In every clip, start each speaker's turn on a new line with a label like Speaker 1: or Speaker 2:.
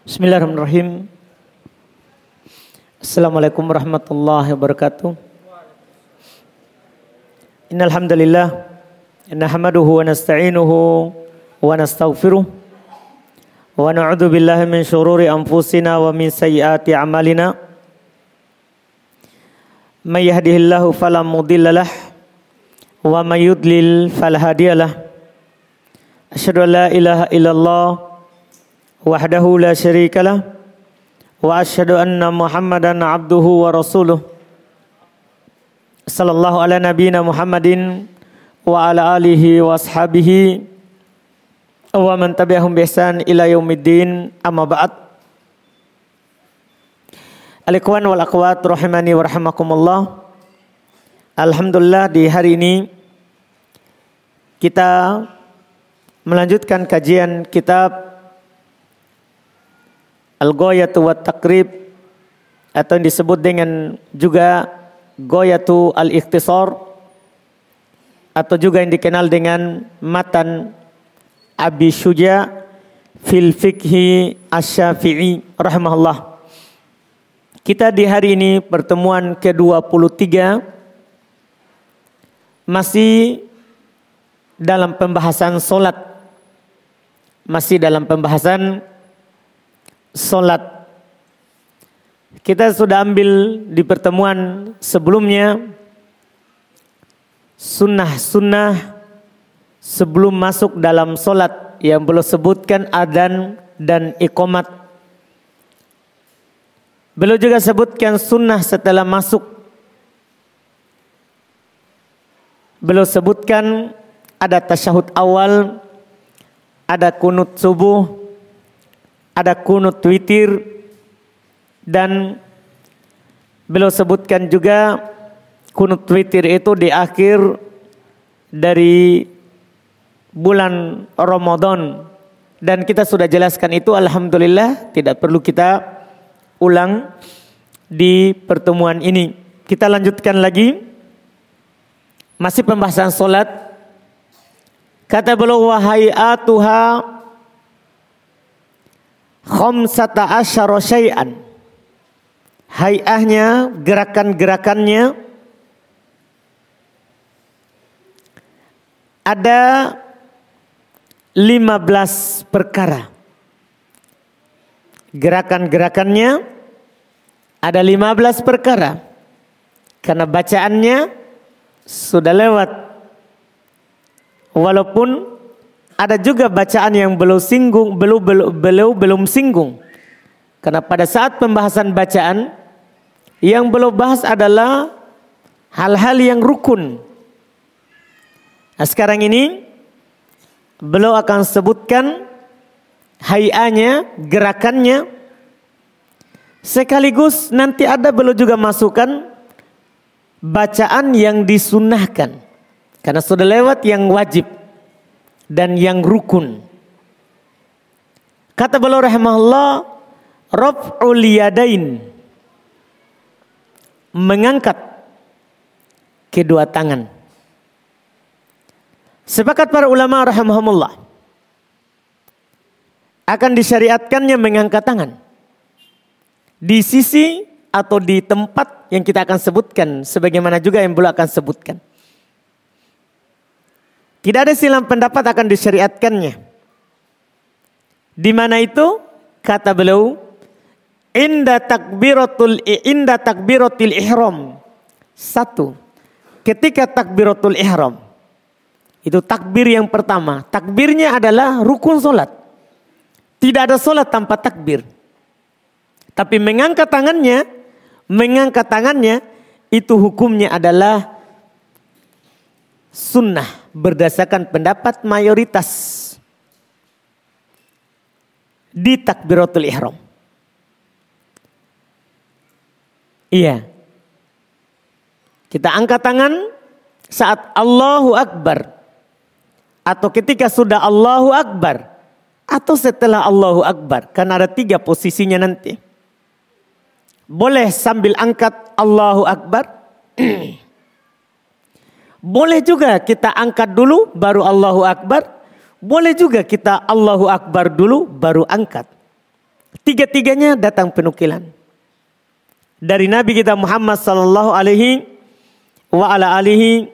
Speaker 1: Bismillahirrahmanirrahim. Assalamualaikum warahmatullahi wabarakatuh. Innal hamdalillah nahmaduhu wa nasta'inuhu wa nastaghfiruh wa na'udzu billahi min shururi anfusina wa min sayyiati a'malina. May yahdihillahu fala mudhillalah wa may yudlil fala hadiyalah. Asyhadu an la ilaha illallah wa asyhadu anna Muhammadan abduhu wa rasuluh sallallahu ala nabiyyina Muhammadin wa ala alihi wa ashabihi wa man tabi'ahum bi ihsan ila yaumiddin amma ba'd Al-ikhwan wal akhwat rahimani wa Alhamdulillah di hari ini kita melanjutkan kajian kitab Al-Goyatu wa Takrib atau yang disebut dengan juga Goyatu Al-Ikhtisar atau juga yang dikenal dengan matan Abi Syuja fil fikhi asy-Syafi'i. Kita di hari ini pertemuan ke-23 masih dalam pembahasan solat. Masih dalam pembahasan solat. Kita sudah ambil di pertemuan sebelumnya sunnah-sunnah sebelum masuk dalam solat yang belum sebutkan adan dan ikomat. Belum juga sebutkan sunnah setelah masuk. Belum sebutkan ada tasyahud awal, ada kunut subuh, ada kunut witir dan beliau sebutkan juga kunut witir itu di akhir dari bulan Ramadan dan kita sudah jelaskan itu alhamdulillah tidak perlu kita ulang di pertemuan ini. Kita lanjutkan lagi masih pembahasan solat. Kata beliau wahai atuha khamsata asyara syai'an. Hayahnya, gerakan-gerakannya ada 15 perkara. Gerakan-gerakannya ada 15 perkara. Karena bacaannya sudah lewat. Walaupun ada juga bacaan yang belum singgung, belum belum belum, belum singgung. Karena pada saat pembahasan bacaan yang belum bahas adalah hal-hal yang rukun. Nah, sekarang ini belum akan sebutkan hayanya, gerakannya. Sekaligus nanti ada belum juga masukkan bacaan yang disunahkan. Karena sudah lewat yang wajib dan yang rukun. Kata beliau rahimahullah, raf'ul yadain. Mengangkat kedua tangan. Sepakat para ulama rahimahumullah. Akan disyariatkannya mengangkat tangan. Di sisi atau di tempat yang kita akan sebutkan. Sebagaimana juga yang belum akan sebutkan. Tidak ada silam pendapat akan disyariatkannya. Di mana itu? Kata beliau, inda takbiratul inda takbiratul ihram. Satu. Ketika takbiratul ihram. Itu takbir yang pertama. Takbirnya adalah rukun solat. Tidak ada solat tanpa takbir. Tapi mengangkat tangannya, mengangkat tangannya itu hukumnya adalah sunnah berdasarkan pendapat mayoritas di takbiratul ihram. Iya. Kita angkat tangan saat Allahu Akbar. Atau ketika sudah Allahu Akbar. Atau setelah Allahu Akbar. Karena ada tiga posisinya nanti. Boleh sambil angkat Allahu Akbar. Boleh juga kita angkat dulu baru Allahu Akbar. Boleh juga kita Allahu Akbar dulu baru angkat. Tiga-tiganya datang penukilan dari Nabi kita Muhammad sallallahu alaihi wa ala alihi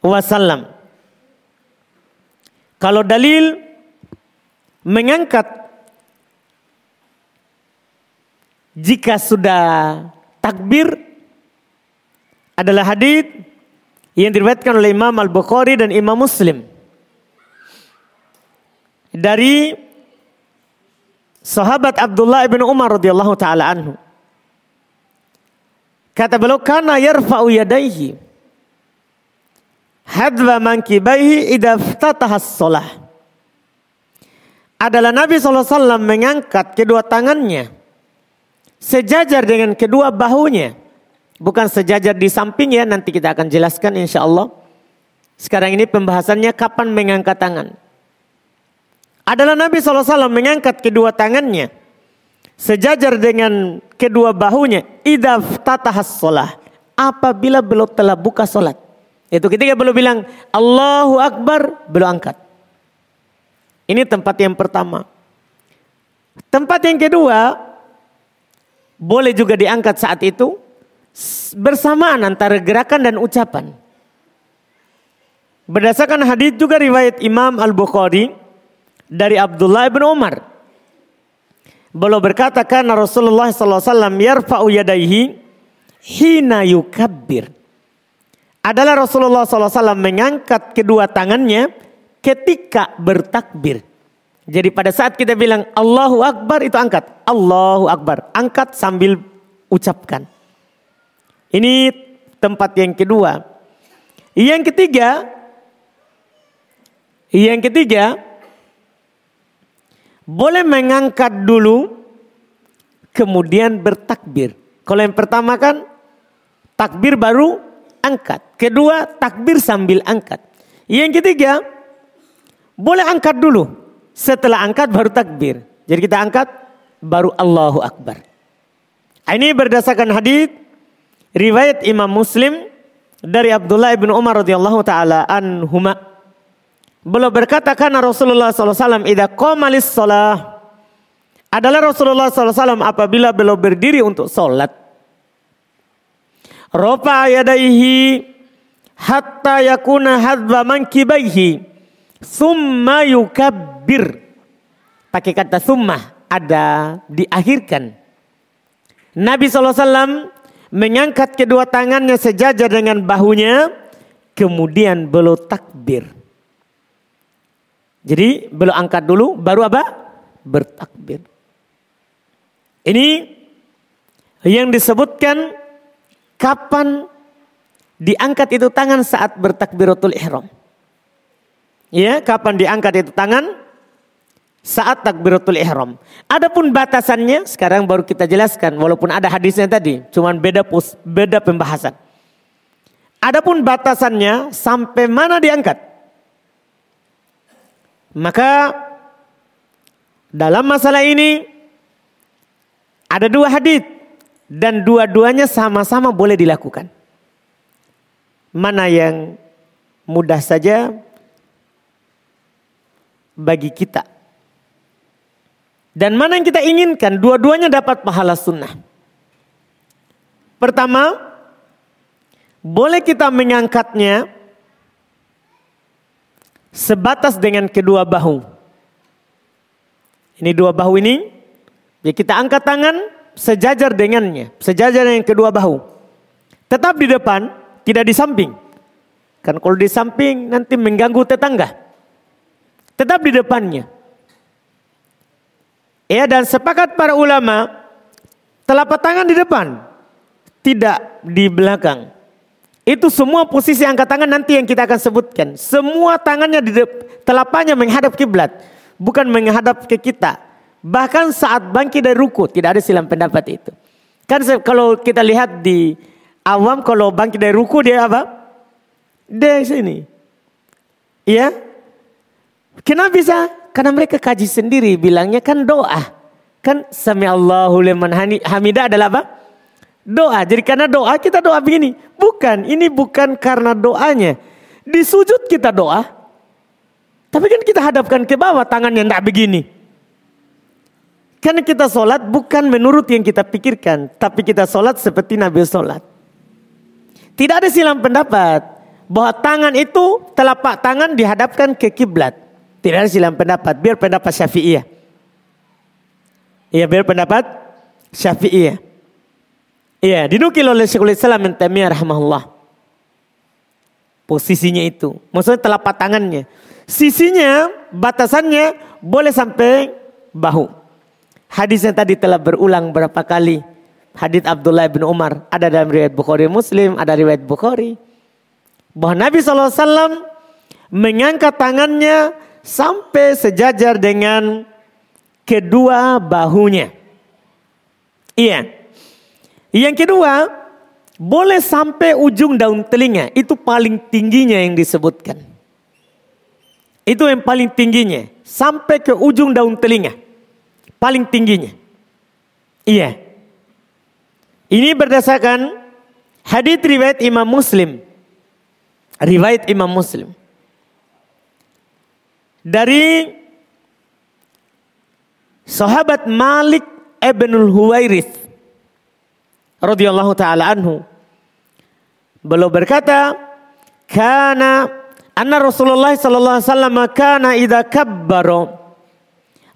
Speaker 1: wasallam. Kalau dalil mengangkat jika sudah takbir adalah hadis yang diriwayatkan oleh Imam Al-Bukhari dan Imam Muslim dari sahabat Abdullah bin Umar radhiyallahu taala anhu. Kata beliau kana yarfa'u yadayhi hadwa mankibaihi idza ftataha shalah. Adalah Nabi SAW mengangkat kedua tangannya sejajar dengan kedua bahunya. Bukan sejajar di samping ya, nanti kita akan jelaskan insya Allah. Sekarang ini pembahasannya kapan mengangkat tangan? Adalah Nabi SAW mengangkat kedua tangannya. Sejajar dengan kedua bahunya idaf tatahas sholah apabila belum telah buka sholat itu ketika belum bilang Allahu Akbar belum angkat. Ini tempat yang pertama. Tempat yang kedua boleh juga diangkat saat itu bersamaan antara gerakan dan ucapan berdasarkan hadis juga riwayat Imam Al-Bukhari dari Abdullah bin Umar. Beliau berkata karena Rasulullah SAW yarfa'u yadaihi hina yukabbir. Adalah Rasulullah SAW mengangkat kedua tangannya ketika bertakbir. Jadi pada saat kita bilang Allahu Akbar itu angkat. Allahu Akbar. Angkat sambil ucapkan. Ini tempat yang kedua. Yang ketiga. Yang ketiga boleh mengangkat dulu kemudian bertakbir. Kalau yang pertama kan takbir baru angkat. Kedua takbir sambil angkat. Yang ketiga boleh angkat dulu. Setelah angkat baru takbir. Jadi kita angkat baru Allahu Akbar. Ini berdasarkan hadis riwayat Imam Muslim dari Abdullah bin Umar radhiyallahu taala anhuma Beliau berkata karena Rasulullah SAW idha qomalis sholah adalah Rasulullah SAW apabila beliau berdiri untuk sholat. Ropa yadaihi hatta yakuna hadba mankibaihi summa yukabbir. Pakai kata summa ada diakhirkan. Nabi SAW mengangkat kedua tangannya sejajar dengan bahunya. Kemudian beliau takbir. Jadi belum angkat dulu, baru apa? Bertakbir. Ini yang disebutkan kapan diangkat itu tangan saat bertakbiratul ihram. Ya, kapan diangkat itu tangan? Saat takbiratul ihram. Adapun batasannya sekarang baru kita jelaskan walaupun ada hadisnya tadi, cuman beda pus, beda pembahasan. Adapun batasannya sampai mana diangkat? Maka dalam masalah ini ada dua hadis dan dua-duanya sama-sama boleh dilakukan. Mana yang mudah saja bagi kita. Dan mana yang kita inginkan, dua-duanya dapat pahala sunnah. Pertama, boleh kita mengangkatnya sebatas dengan kedua bahu. Ini dua bahu ini, ya kita angkat tangan sejajar dengannya, sejajar dengan kedua bahu. Tetap di depan, tidak di samping. Kan kalau di samping nanti mengganggu tetangga. Tetap di depannya. Ya dan sepakat para ulama, telapak tangan di depan, tidak di belakang. Itu semua posisi angkat tangan nanti yang kita akan sebutkan. Semua tangannya di telapanya menghadap kiblat, bukan menghadap ke kita. Bahkan saat bangkit dari ruku tidak ada silam pendapat itu. Kan kalau kita lihat di awam kalau bangkit dari ruku dia apa? Di sini. Iya? Kenapa bisa? Karena mereka kaji sendiri bilangnya kan doa. Kan sami Allahu liman hamidah adalah apa? doa. Jadi karena doa kita doa begini. Bukan, ini bukan karena doanya. Di sujud kita doa. Tapi kan kita hadapkan ke bawah tangannya tidak begini. Karena kita sholat bukan menurut yang kita pikirkan, tapi kita sholat seperti Nabi sholat. Tidak ada silam pendapat bahwa tangan itu telapak tangan dihadapkan ke kiblat. Tidak ada silam pendapat, biar pendapat Syafi'iyah. Iya, biar pendapat Syafi'iyah. Iya, dinukil oleh Syekhul Islam yang Taimiyah rahimahullah. Posisinya itu, maksudnya telapak tangannya. Sisinya, batasannya boleh sampai bahu. Hadis yang tadi telah berulang berapa kali. Hadis Abdullah bin Umar ada dalam riwayat Bukhari Muslim, ada riwayat Bukhari. Bahwa Nabi SAW mengangkat tangannya sampai sejajar dengan kedua bahunya. Iya. Yang kedua, boleh sampai ujung daun telinga. Itu paling tingginya yang disebutkan. Itu yang paling tingginya. Sampai ke ujung daun telinga paling tingginya. Iya. Ini berdasarkan hadis riwayat Imam Muslim. Riwayat Imam Muslim. Dari sahabat Malik ibnul Huwairith radhiyallahu taala anhu. Beliau berkata, "Kana anna Rasulullah sallallahu alaihi wasallam kana idza kabbara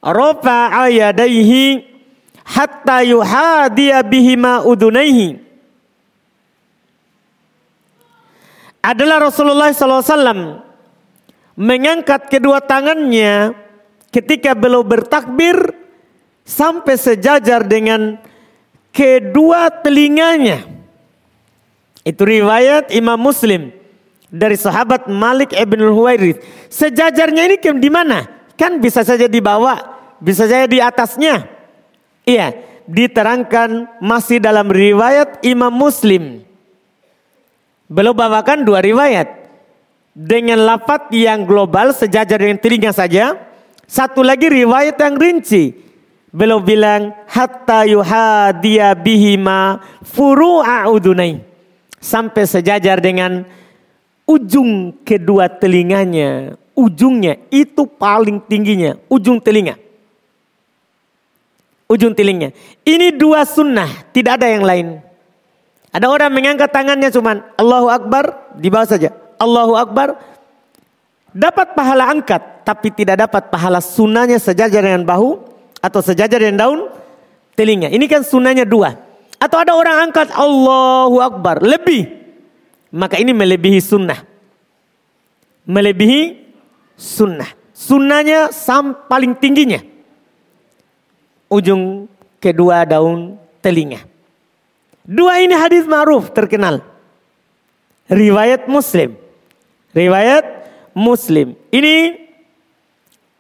Speaker 1: rafa'a yadaihi hatta yuhadiya bihima udunaihi. Adalah Rasulullah SAW mengangkat kedua tangannya ketika beliau bertakbir sampai sejajar dengan kedua telinganya. Itu riwayat Imam Muslim dari sahabat Malik ibn Huwairith. Sejajarnya ini di mana? Kan bisa saja dibawa bisa saya di atasnya. Iya, diterangkan masih dalam riwayat Imam Muslim. Belum bawakan dua riwayat. Dengan lafat yang global sejajar dengan telinga saja. Satu lagi riwayat yang rinci. Belum bilang hatta yuhadiya bihima furu'a udunai. Sampai sejajar dengan ujung kedua telinganya. Ujungnya itu paling tingginya. Ujung telinga ujung tilingnya. Ini dua sunnah, tidak ada yang lain. Ada orang mengangkat tangannya cuman Allahu Akbar, di bawah saja. Allahu Akbar, dapat pahala angkat, tapi tidak dapat pahala sunnahnya sejajar dengan bahu atau sejajar dengan daun telinga. Ini kan sunnahnya dua. Atau ada orang angkat Allahu Akbar, lebih. Maka ini melebihi sunnah. Melebihi sunnah. Sunnahnya sam paling tingginya ujung kedua daun telinga. Dua ini hadis ma'ruf terkenal. Riwayat Muslim. Riwayat Muslim. Ini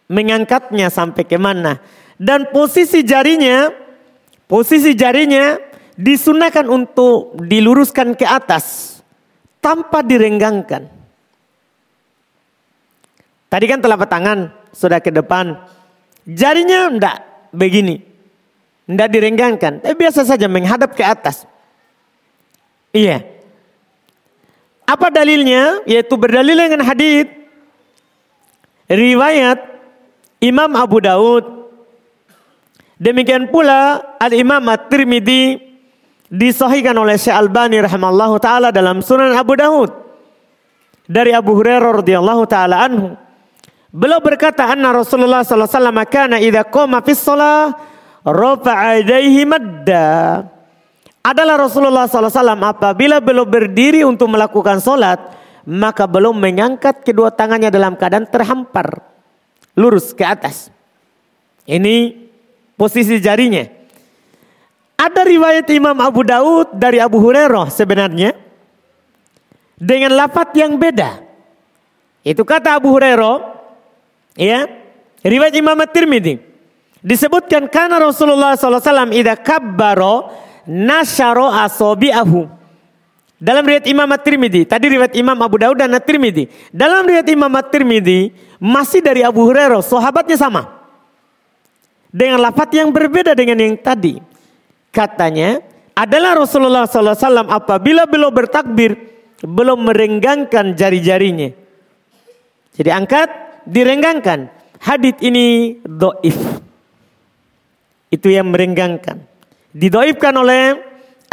Speaker 1: mengangkatnya sampai ke mana. Dan posisi jarinya, posisi jarinya disunahkan untuk diluruskan ke atas tanpa direnggangkan. Tadi kan telapak tangan sudah ke depan. Jarinya enggak, begini. Tidak direnggangkan. Tapi biasa saja menghadap ke atas. Iya. Apa dalilnya? Yaitu berdalil dengan hadis riwayat Imam Abu Daud. Demikian pula Al-Imam At-Tirmidzi disahihkan oleh Syekh Albani rahimallahu taala dalam Sunan Abu Daud dari Abu Hurairah radhiyallahu taala anhu Beliau berkata anna Rasulullah sallallahu alaihi wasallam kana idza qama fi shalah rafa'a yadayhi madda. Adalah Rasulullah SAW apabila beliau berdiri untuk melakukan solat, maka belum mengangkat kedua tangannya dalam keadaan terhampar. Lurus ke atas. Ini posisi jarinya. Ada riwayat Imam Abu Daud dari Abu Hurairah sebenarnya. Dengan lafat yang beda. Itu kata Abu Hurairah. Ya, riwayat Imam At-Tirmidzi disebutkan karena Rasulullah SAW idza kabbaro nasyaro asobi'ahu. Dalam riwayat Imam At-Tirmidzi, tadi riwayat Imam Abu Daud dan At-Tirmidzi. Dalam riwayat Imam At-Tirmidzi masih dari Abu Hurairah, sahabatnya sama. Dengan lafaz yang berbeda dengan yang tadi. Katanya adalah Rasulullah SAW apabila beliau bertakbir belum merenggangkan jari-jarinya. Jadi angkat direnggangkan. Hadit ini doif. Itu yang merenggangkan. Didoibkan oleh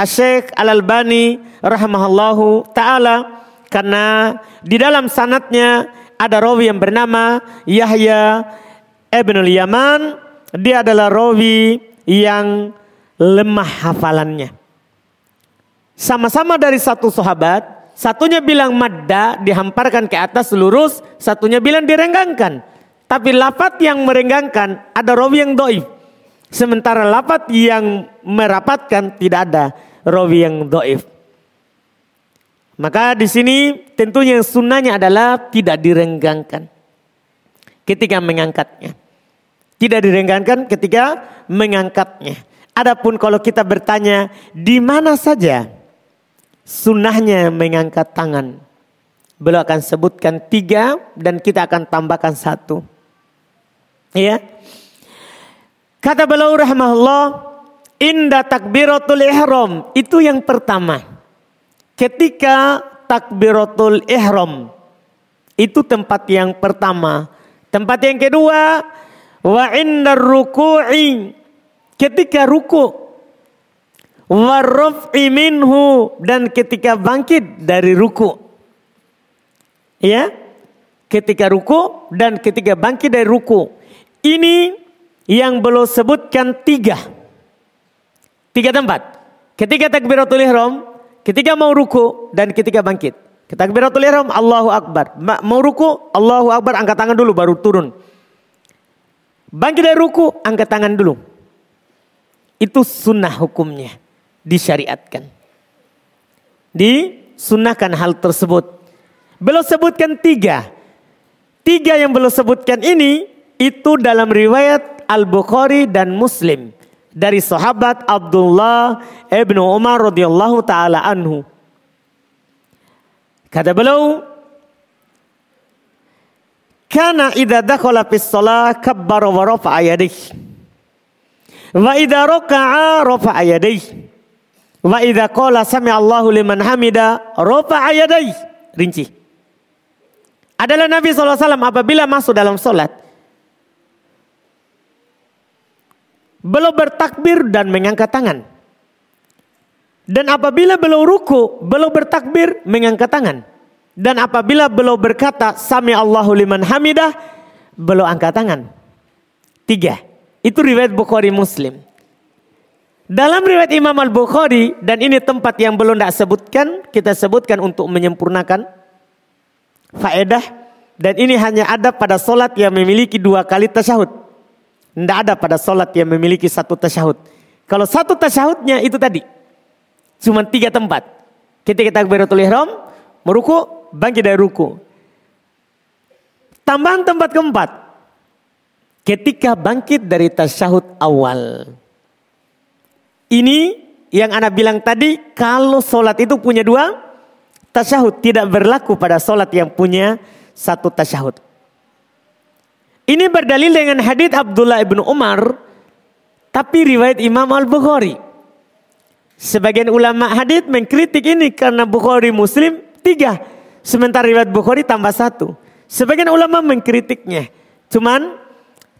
Speaker 1: Asyik Al-Albani rahimahullahu taala karena di dalam sanatnya ada rawi yang bernama Yahya Ibn Yaman. Dia adalah rawi yang lemah hafalannya. Sama-sama dari satu sahabat, satunya bilang madda dihamparkan ke atas lurus, satunya bilang direnggangkan. Tapi lafat yang merenggangkan ada rawi yang doif. Sementara lafat yang merapatkan tidak ada rawi yang doif. Maka di sini tentunya sunnahnya adalah tidak direnggangkan ketika mengangkatnya. Tidak direnggangkan ketika mengangkatnya. Adapun kalau kita bertanya di mana saja sunnahnya mengangkat tangan. Beliau akan sebutkan tiga dan kita akan tambahkan satu. Ya. Kata beliau rahmahullah, inda takbiratul ihram itu yang pertama. Ketika takbiratul ihram itu tempat yang pertama. Tempat yang kedua, wa inda ruku'i ketika ruku warraf'i minhu dan ketika bangkit dari ruku. Ya. Ketika ruku dan ketika bangkit dari ruku. Ini yang belum sebutkan tiga. Tiga tempat. Ketika takbiratul ihram, ketika mau ruku dan ketika bangkit. Takbiratul ihram Allahu Akbar. Mau ruku Allahu Akbar angkat tangan dulu baru turun. Bangkit dari ruku angkat tangan dulu. Itu sunnah hukumnya disyariatkan. Disunahkan hal tersebut. Belum sebutkan tiga. Tiga yang belum sebutkan ini itu dalam riwayat Al-Bukhari dan Muslim dari sahabat Abdullah ibnu Umar radhiyallahu taala anhu. Kata beliau, "Kana idza dakhala fis shalah kabbara wa rafa'a yadayhi. Wa idza raka'a rafa'a yadayhi." Wa idza qala sami Allahu liman hamida rafa'a yadayhi. Rinci. Adalah Nabi SAW apabila masuk dalam solat. Belum bertakbir dan mengangkat tangan. Dan apabila belum ruku, belum bertakbir, mengangkat tangan. Dan apabila belum berkata, Sami Allahu liman hamidah, belum angkat tangan. Tiga. Itu riwayat Bukhari Muslim. Dalam riwayat Imam Al-Bukhari dan ini tempat yang belum tidak sebutkan, kita sebutkan untuk menyempurnakan faedah dan ini hanya ada pada solat yang memiliki dua kali tasyahud. Tidak ada pada solat yang memiliki satu tasyahud. Kalau satu tasyahudnya itu tadi. Cuma tiga tempat. Ketika takbiratul ihram, meruku, bangkit dari ruku. Tambahan tempat keempat. Ketika bangkit dari tasyahud awal. Ini yang anak bilang tadi, kalau sholat itu punya dua tasyahud. Tidak berlaku pada sholat yang punya satu tasyahud. Ini berdalil dengan hadith Abdullah ibn Umar. Tapi riwayat Imam Al-Bukhari. Sebagian ulama hadith mengkritik ini karena Bukhari Muslim tiga. Sementara riwayat Bukhari tambah satu. Sebagian ulama mengkritiknya. Cuman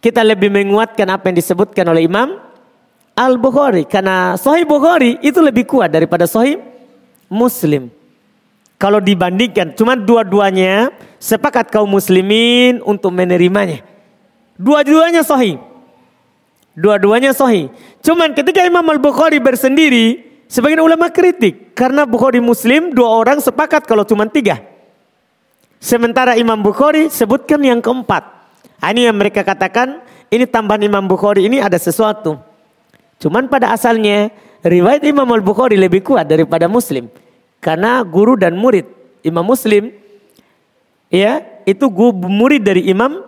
Speaker 1: kita lebih menguatkan apa yang disebutkan oleh Imam Al-Bukhari. Karena Sahih Bukhari itu lebih kuat daripada Sahih Muslim. Kalau dibandingkan, cuma dua-duanya sepakat kaum muslimin untuk menerimanya. Dua-duanya sahih. Dua-duanya sahih. Cuman ketika Imam Al-Bukhari bersendiri, sebagian ulama kritik. Karena Bukhari Muslim dua orang sepakat kalau cuma tiga. Sementara Imam Bukhari sebutkan yang keempat. Ah, ini yang mereka katakan, ini tambahan Imam Bukhari ini ada sesuatu. Cuman pada asalnya riwayat Imam Al-Bukhari lebih kuat daripada Muslim. Karena guru dan murid Imam Muslim ya itu murid dari Imam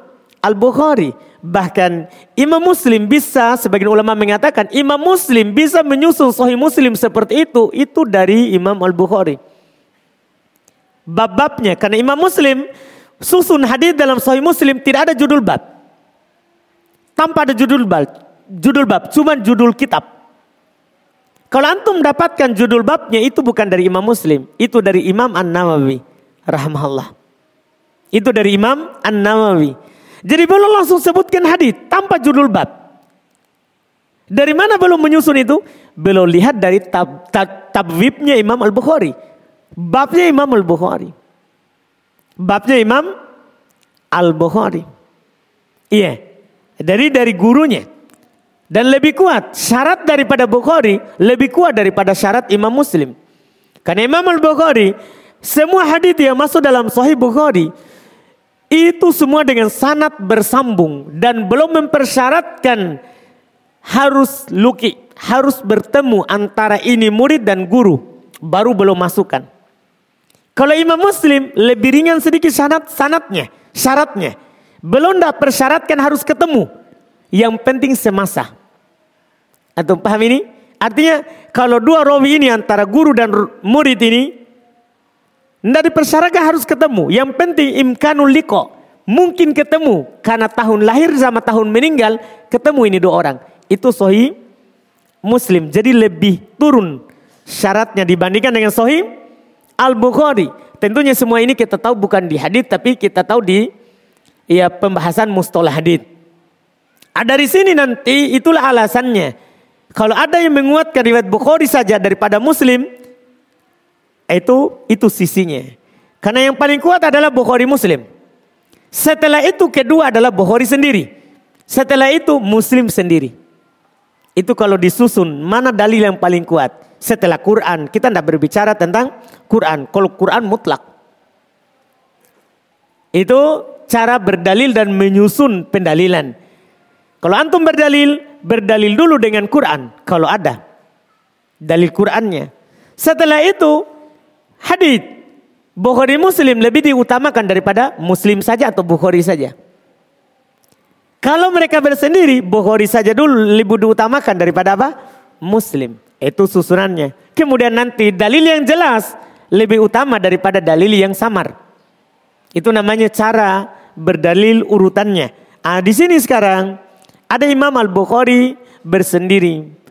Speaker 1: Al-Bukhari. Bahkan Imam Muslim bisa sebagian ulama mengatakan Imam Muslim bisa menyusun Sahih Muslim seperti itu itu dari Imam Al-Bukhari. Bab-babnya karena Imam Muslim susun hadis dalam Sahih Muslim tidak ada judul bab. Tanpa ada judul bab judul bab, cuma judul kitab. Kalau antum dapatkan judul babnya itu bukan dari Imam Muslim, itu dari Imam An-Nawawi rahimahullah. Itu dari Imam An-Nawawi. Jadi belum langsung sebutkan hadis tanpa judul bab. Dari mana belum menyusun itu? Belum lihat dari tab, tab, tabwibnya Imam Al-Bukhari. Babnya Imam Al-Bukhari. Babnya Imam Al-Bukhari. Iya. Dari dari gurunya. Dan lebih kuat. Syarat daripada Bukhari lebih kuat daripada syarat Imam Muslim. Karena Imam Al-Bukhari. Semua hadis yang masuk dalam Sahih Bukhari. Itu semua dengan sanat bersambung. Dan belum mempersyaratkan harus luki, harus bertemu antara ini murid dan guru, baru belum masukkan. Kalau Imam Muslim lebih ringan sedikit sanat sanatnya, syaratnya. Belum dah persyaratkan harus ketemu. Yang penting semasa. Atau paham ini? Artinya kalau dua rawi ini antara guru dan murid ini tidak dipersyaratkan harus ketemu. Yang penting imkanul liko. Mungkin ketemu karena tahun lahir sama tahun meninggal ketemu ini dua orang itu sohi Muslim. Jadi lebih turun syaratnya dibandingkan dengan sohi Al-Bukhari. Tentunya semua ini kita tahu bukan di hadith tapi kita tahu di ya pembahasan mustalah hadith. Ada dari sini nanti itulah alasannya. Kalau ada yang menguatkan riwayat Bukhari saja daripada Muslim, itu itu sisinya. Karena yang paling kuat adalah Bukhari Muslim. Setelah itu kedua adalah Bukhari sendiri. Setelah itu Muslim sendiri. Itu kalau disusun, mana dalil yang paling kuat? Setelah Quran, kita tidak berbicara tentang Quran. Kalau Quran mutlak. Itu cara berdalil dan menyusun pendalilan. Kalau antum berdalil, berdalil dulu dengan Quran. Kalau ada. Dalil Qurannya. Setelah itu, hadith. Bukhari Muslim lebih diutamakan daripada Muslim saja atau Bukhari saja. Kalau mereka bersendiri, Bukhari saja dulu lebih diutamakan daripada apa? Muslim. Itu susunannya. Kemudian nanti dalil yang jelas lebih utama daripada dalil yang samar. Itu namanya cara berdalil urutannya. Ah, di sini sekarang ada Imam Al Bukhari bersendiri.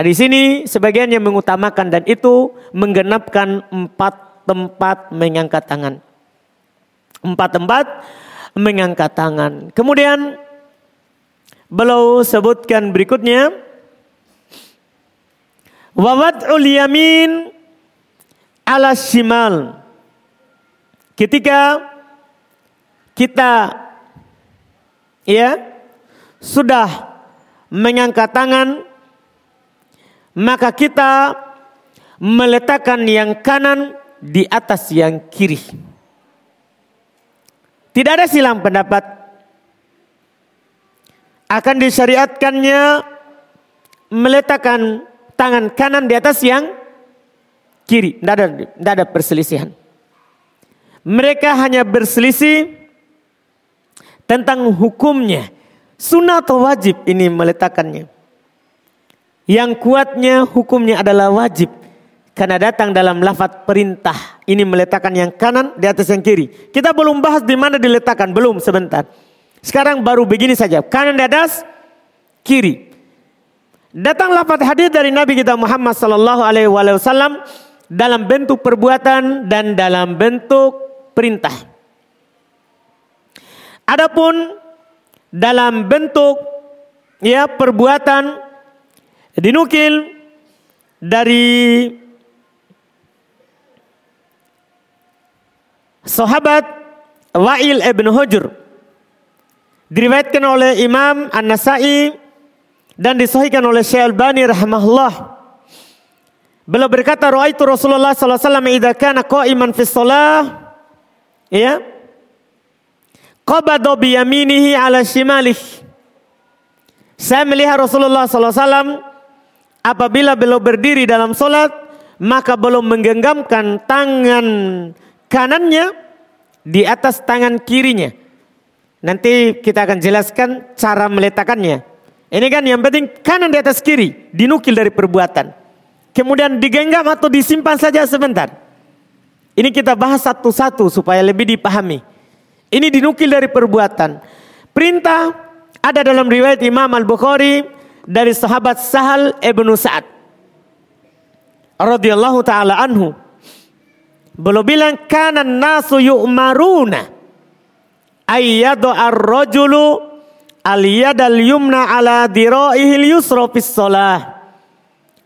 Speaker 1: Ah, di sini sebagian yang mengutamakan dan itu menggenapkan empat tempat mengangkat tangan. Empat tempat mengangkat tangan. Kemudian Beliau sebutkan berikutnya Wawad'ul yamin ala shimal. Ketika kita ya sudah mengangkat tangan maka kita meletakkan yang kanan di atas yang kiri. Tidak ada silang pendapat akan disyariatkannya meletakkan tangan kanan di atas yang kiri. Tidak ada, tidak ada perselisihan. Mereka hanya berselisih tentang hukumnya. Sunnah atau wajib ini meletakkannya. Yang kuatnya hukumnya adalah wajib. Karena datang dalam lafaz perintah. Ini meletakkan yang kanan di atas yang kiri. Kita belum bahas di mana diletakkan. Belum sebentar. Sekarang baru begini saja. Kanan di atas, kiri. Datang lafaz hadis dari Nabi kita Muhammad sallallahu alaihi wasallam dalam bentuk perbuatan dan dalam bentuk perintah. Adapun dalam bentuk ya perbuatan dinukil dari sahabat Wa'il ibn Hujr Diriwayatkan oleh Imam An-Nasai dan disahihkan oleh Syekh Al-Bani rahimahullah. Beliau berkata, "Ra'aitu Rasulullah sallallahu alaihi wasallam idza kana qa'iman fi shalah" ya. Qabada bi yaminihi ala shimalih. Saya melihat Rasulullah sallallahu alaihi wasallam apabila beliau berdiri dalam solat, maka belum menggenggamkan tangan kanannya di atas tangan kirinya. Nanti kita akan jelaskan cara meletakkannya. Ini kan yang penting kanan di atas kiri, dinukil dari perbuatan. Kemudian digenggam atau disimpan saja sebentar. Ini kita bahas satu-satu supaya lebih dipahami. Ini dinukil dari perbuatan. Perintah ada dalam riwayat Imam Al-Bukhari dari sahabat Sahal ibnu Sa'ad. radhiyallahu taala anhu. Belum bilang kanan nasu yu'maruna ayyadu ar-rajulu Aliyadal yumna ala diroihil yusro sholah.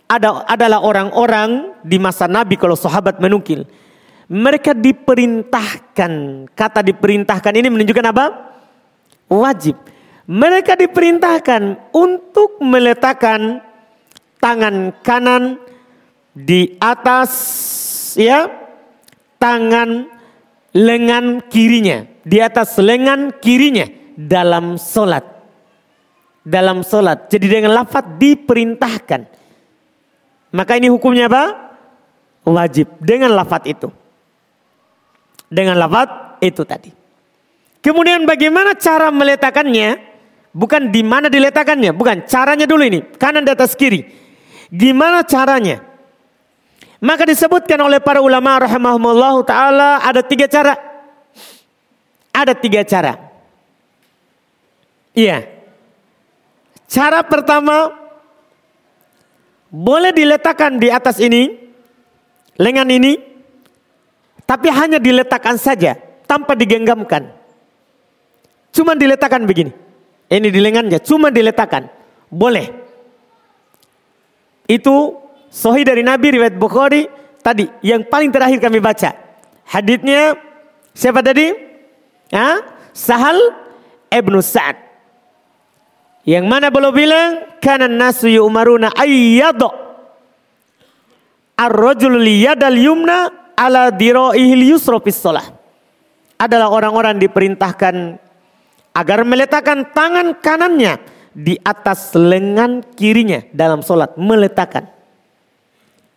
Speaker 1: Ada adalah orang-orang di masa Nabi kalau sahabat menukil. Mereka diperintahkan. Kata diperintahkan ini menunjukkan apa? Wajib. Mereka diperintahkan untuk meletakkan tangan kanan di atas ya tangan lengan kirinya di atas lengan kirinya dalam solat dalam solat jadi dengan lafaz diperintahkan. Maka ini hukumnya apa? Wajib. Dengan lafaz itu. Dengan lafaz itu tadi. Kemudian bagaimana cara meletakkannya bukan di mana diletakkannya bukan caranya dulu ini kanan di atas kiri gimana caranya maka disebutkan oleh para ulama rahimahumullah taala ada tiga cara. Ada tiga cara. Iya. Cara pertama boleh diletakkan di atas ini, lengan ini, tapi hanya diletakkan saja tanpa digenggamkan. Cuma diletakkan begini. Ini di lengannya, cuma diletakkan. Boleh. Itu Sohi dari Nabi riwayat Bukhari tadi yang paling terakhir kami baca. Haditnya siapa tadi? Ya, Sahal Ibnu Sa'ad. Yang mana belum bilang karena nasu yu'maruna ayyadu ar-rajul liyadal yumna ala dira'ihil yusra fis Adalah orang-orang diperintahkan agar meletakkan tangan kanannya di atas lengan kirinya dalam solat meletakkan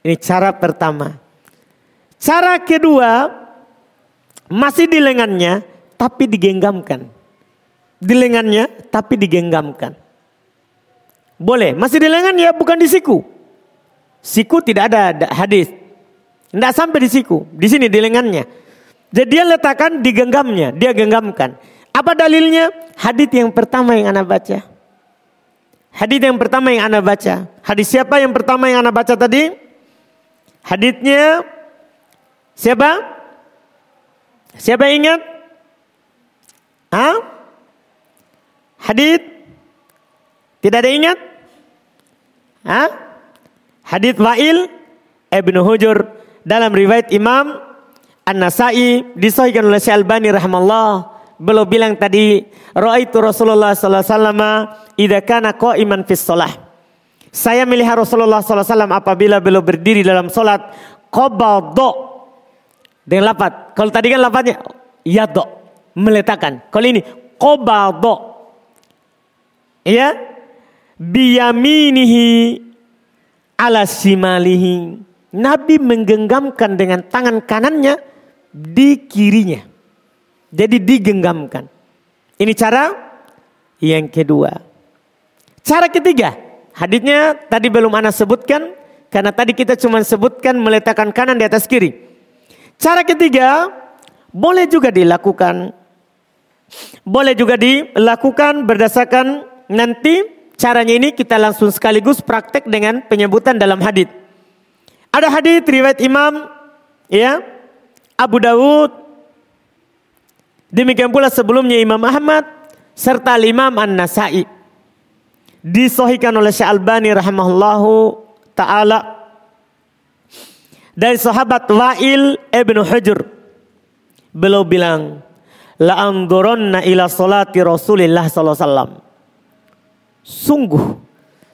Speaker 1: ini cara pertama. Cara kedua masih di lengannya tapi digenggamkan. Di lengannya tapi digenggamkan. Boleh, masih di lengan ya bukan di siku. Siku tidak ada hadis. Tidak sampai di siku, di sini di lengannya. Jadi dia letakkan di genggamnya, dia genggamkan. Apa dalilnya? Hadis yang pertama yang Anda baca. Hadis yang pertama yang Anda baca. Hadis siapa yang pertama yang Anda baca tadi? Haditnya siapa? Siapa yang ingat? Hah? Hadit? Tidak ada ingat? Hah? Hadit Wa'il Ibnu Hujur dalam riwayat Imam An-Nasai disahihkan oleh Syekh Albani rahimallahu Belum bilang tadi raaitu Rasulullah sallallahu alaihi wasallam idza kana fis shalah saya melihat Rasulullah SAW apabila beliau berdiri dalam sholat. Qobado. Dengan lapat. Kalau tadi kan lapatnya. Yado. Meletakkan. Kalau ini. Qobado. Ya. Biyaminihi. Ala simalihi. Nabi menggenggamkan dengan tangan kanannya. Di kirinya. Jadi digenggamkan. Ini cara yang kedua. Cara ketiga. Haditnya tadi belum Anda sebutkan karena tadi kita cuma sebutkan meletakkan kanan di atas kiri. Cara ketiga boleh juga dilakukan boleh juga dilakukan berdasarkan nanti caranya ini kita langsung sekaligus praktek dengan penyebutan dalam hadit. Ada hadit riwayat Imam ya Abu Dawud demikian pula sebelumnya Imam Ahmad serta Imam An-Nasai disohikan oleh Syekh Albani rahimahullahu taala dari sahabat Wa'il ibnu Hujur beliau bilang la andurunna ila salati Rasulillah sallallahu alaihi wasallam sungguh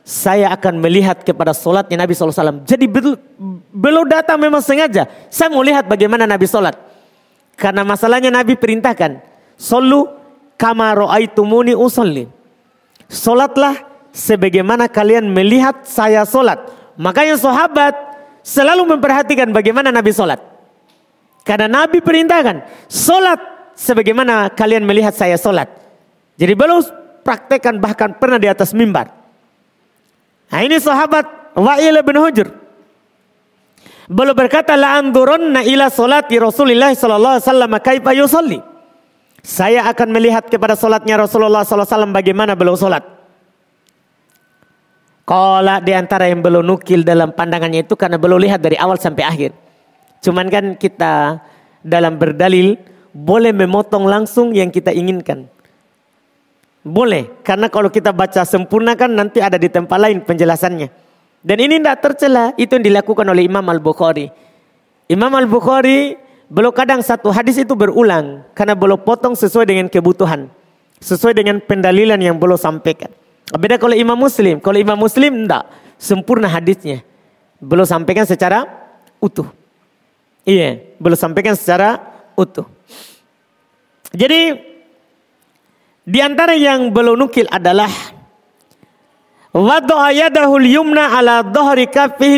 Speaker 1: saya akan melihat kepada solatnya Nabi SAW. Jadi belum datang memang sengaja. Saya mau lihat bagaimana Nabi solat. Karena masalahnya Nabi perintahkan. Solu kama ro'aitumuni usolli. Solatlah sebagaimana kalian melihat saya solat. Makanya sahabat selalu memperhatikan bagaimana Nabi solat. Karena Nabi perintahkan solat sebagaimana kalian melihat saya solat. Jadi belum praktekkan bahkan pernah di atas mimbar. Nah ini sahabat Wa'il bin Hujur. Belum berkata la andurunna ila solati Rasulullah sallallahu alaihi wasallam kaifa yusalli. Saya akan melihat kepada solatnya Rasulullah sallallahu alaihi wasallam bagaimana beliau solat. Kola di antara yang belum nukil dalam pandangannya itu karena belum lihat dari awal sampai akhir. Cuman kan kita dalam berdalil boleh memotong langsung yang kita inginkan. Boleh, karena kalau kita baca sempurna kan nanti ada di tempat lain penjelasannya. Dan ini tidak tercela, itu yang dilakukan oleh Imam Al-Bukhari. Imam Al-Bukhari belum kadang satu hadis itu berulang karena belum potong sesuai dengan kebutuhan. Sesuai dengan pendalilan yang belum sampaikan. Beda kalau Imam Muslim, kalau Imam Muslim tidak sempurna hadisnya. Belum sampaikan secara utuh. Iya, belum sampaikan secara utuh. Jadi di antara yang belum nukil adalah Yumna ala dhahri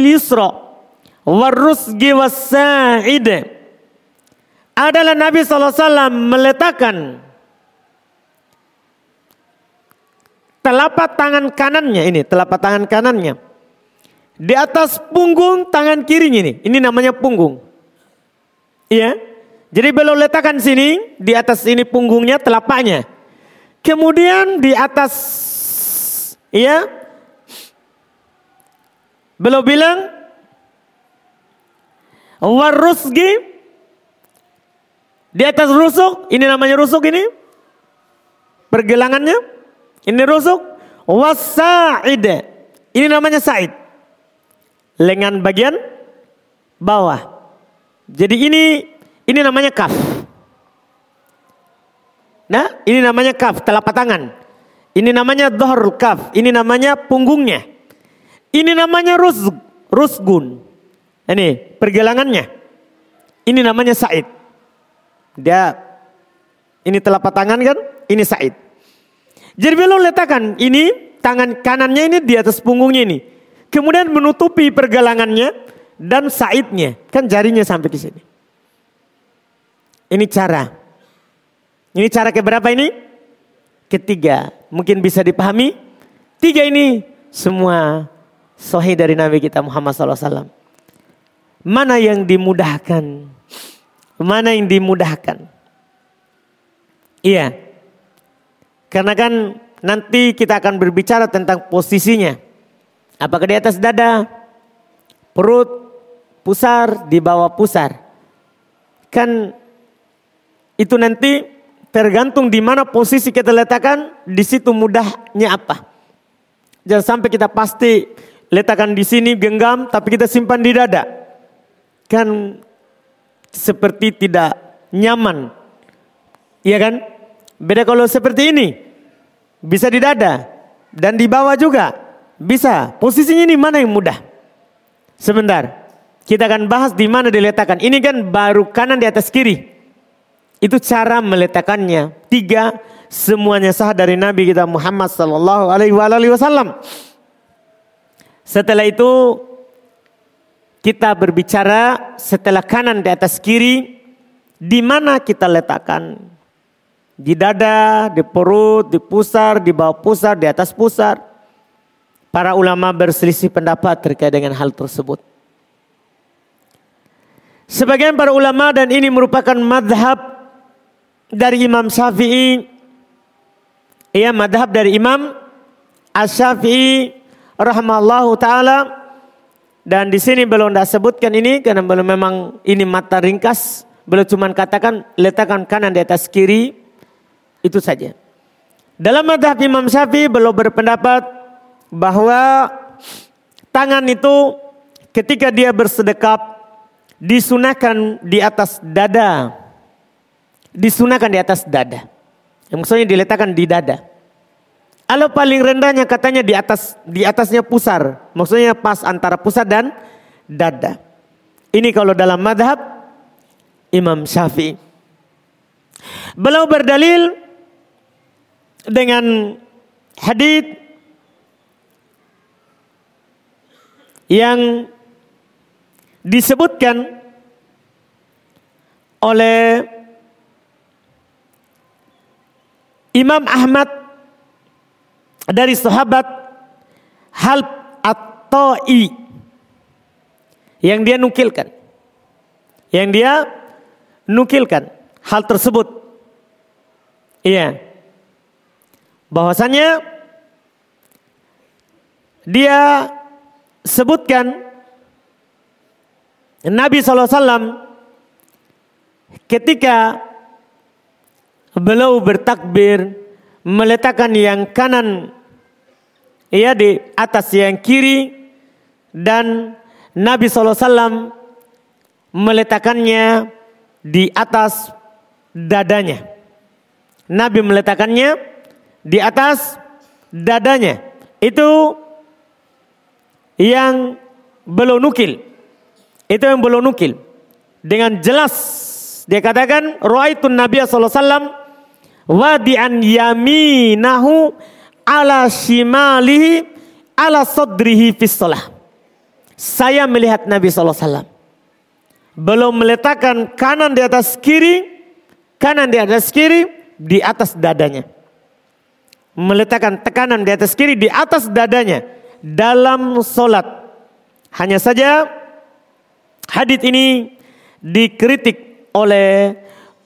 Speaker 1: yusra warusgi adalah Nabi SAW meletakkan telapak tangan kanannya ini telapak tangan kanannya di atas punggung tangan kirinya ini. Ini namanya punggung. Iya. Jadi belum letakkan sini di atas ini punggungnya telapaknya. Kemudian di atas ya beliau bilang warusgi di atas rusuk ini namanya rusuk ini pergelangannya ini rusuk wasaid ini namanya said lengan bagian bawah jadi ini ini namanya kaf Nah, ini namanya kaf, telapak tangan. Ini namanya dohor kaf, ini namanya punggungnya. Ini namanya rus, rusgun. Ini pergelangannya. Ini namanya Said. Dia ini telapak tangan kan, ini Said. Jadi belum letakkan ini tangan kanannya ini di atas punggungnya ini. Kemudian menutupi pergelangannya dan Saidnya. Kan jarinya sampai ke sini. Ini cara ini cara keberapa ini? Ketiga. Mungkin bisa dipahami. Tiga ini semua sahih dari Nabi kita Muhammad SAW. Mana yang dimudahkan? Mana yang dimudahkan? Iya. Karena kan nanti kita akan berbicara tentang posisinya. Apakah di atas dada, perut, pusar, di bawah pusar. Kan itu nanti Tergantung di mana posisi kita letakkan, di situ mudahnya apa. Jangan sampai kita pasti letakkan di sini genggam, tapi kita simpan di dada. Kan seperti tidak nyaman. Iya kan? Beda kalau seperti ini. Bisa di dada. Dan di bawah juga. Bisa. Posisinya ini mana yang mudah? Sebentar. Kita akan bahas di mana diletakkan. Ini kan baru kanan di atas kiri. Itu cara meletakkannya. Tiga, semuanya sah dari Nabi kita Muhammad sallallahu alaihi wasallam. Setelah itu kita berbicara setelah kanan di atas kiri di mana kita letakkan di dada, di perut, di pusar, di bawah pusar, di atas pusar. Para ulama berselisih pendapat terkait dengan hal tersebut. Sebagian para ulama dan ini merupakan madhab dari Imam Syafi'i ya madhab dari Imam Asy-Syafi'i rahimallahu taala. Dan di sini belum dah sebutkan ini karena belum memang ini mata ringkas. Belum cuma katakan letakkan kanan di atas kiri. Itu saja. Dalam madhab Imam Syafi'i belum berpendapat bahwa tangan itu ketika dia bersedekap disunahkan di atas dada. Disunahkan di atas dada. Yang maksudnya diletakkan di dada. Kalau paling rendahnya katanya di atas di atasnya pusar. Maksudnya pas antara pusar dan dada. Ini kalau dalam madhab Imam Syafi'i. Beliau berdalil dengan hadith yang disebutkan oleh Imam Ahmad dari sahabat Hal At-Ta'i yang dia nukilkan. Yang dia nukilkan hal tersebut. Iya. Bahwasanya dia sebutkan Nabi SAW ketika beliau bertakbir meletakkan yang kanan ya di atas yang kiri dan Nabi SAW meletakkannya di atas dadanya. Nabi meletakkannya di atas dadanya. Itu yang belum nukil. Itu yang belum nukil. Dengan jelas dia katakan ruaitun Nabi alaihi wasallam wadi'an yaminahu ala shimalihi ala sadrihi fis Saya melihat Nabi wasallam belum meletakkan kanan di atas kiri, kanan di atas kiri di atas dadanya. Meletakkan tekanan di atas kiri di atas dadanya dalam solat. Hanya saja hadit ini dikritik oleh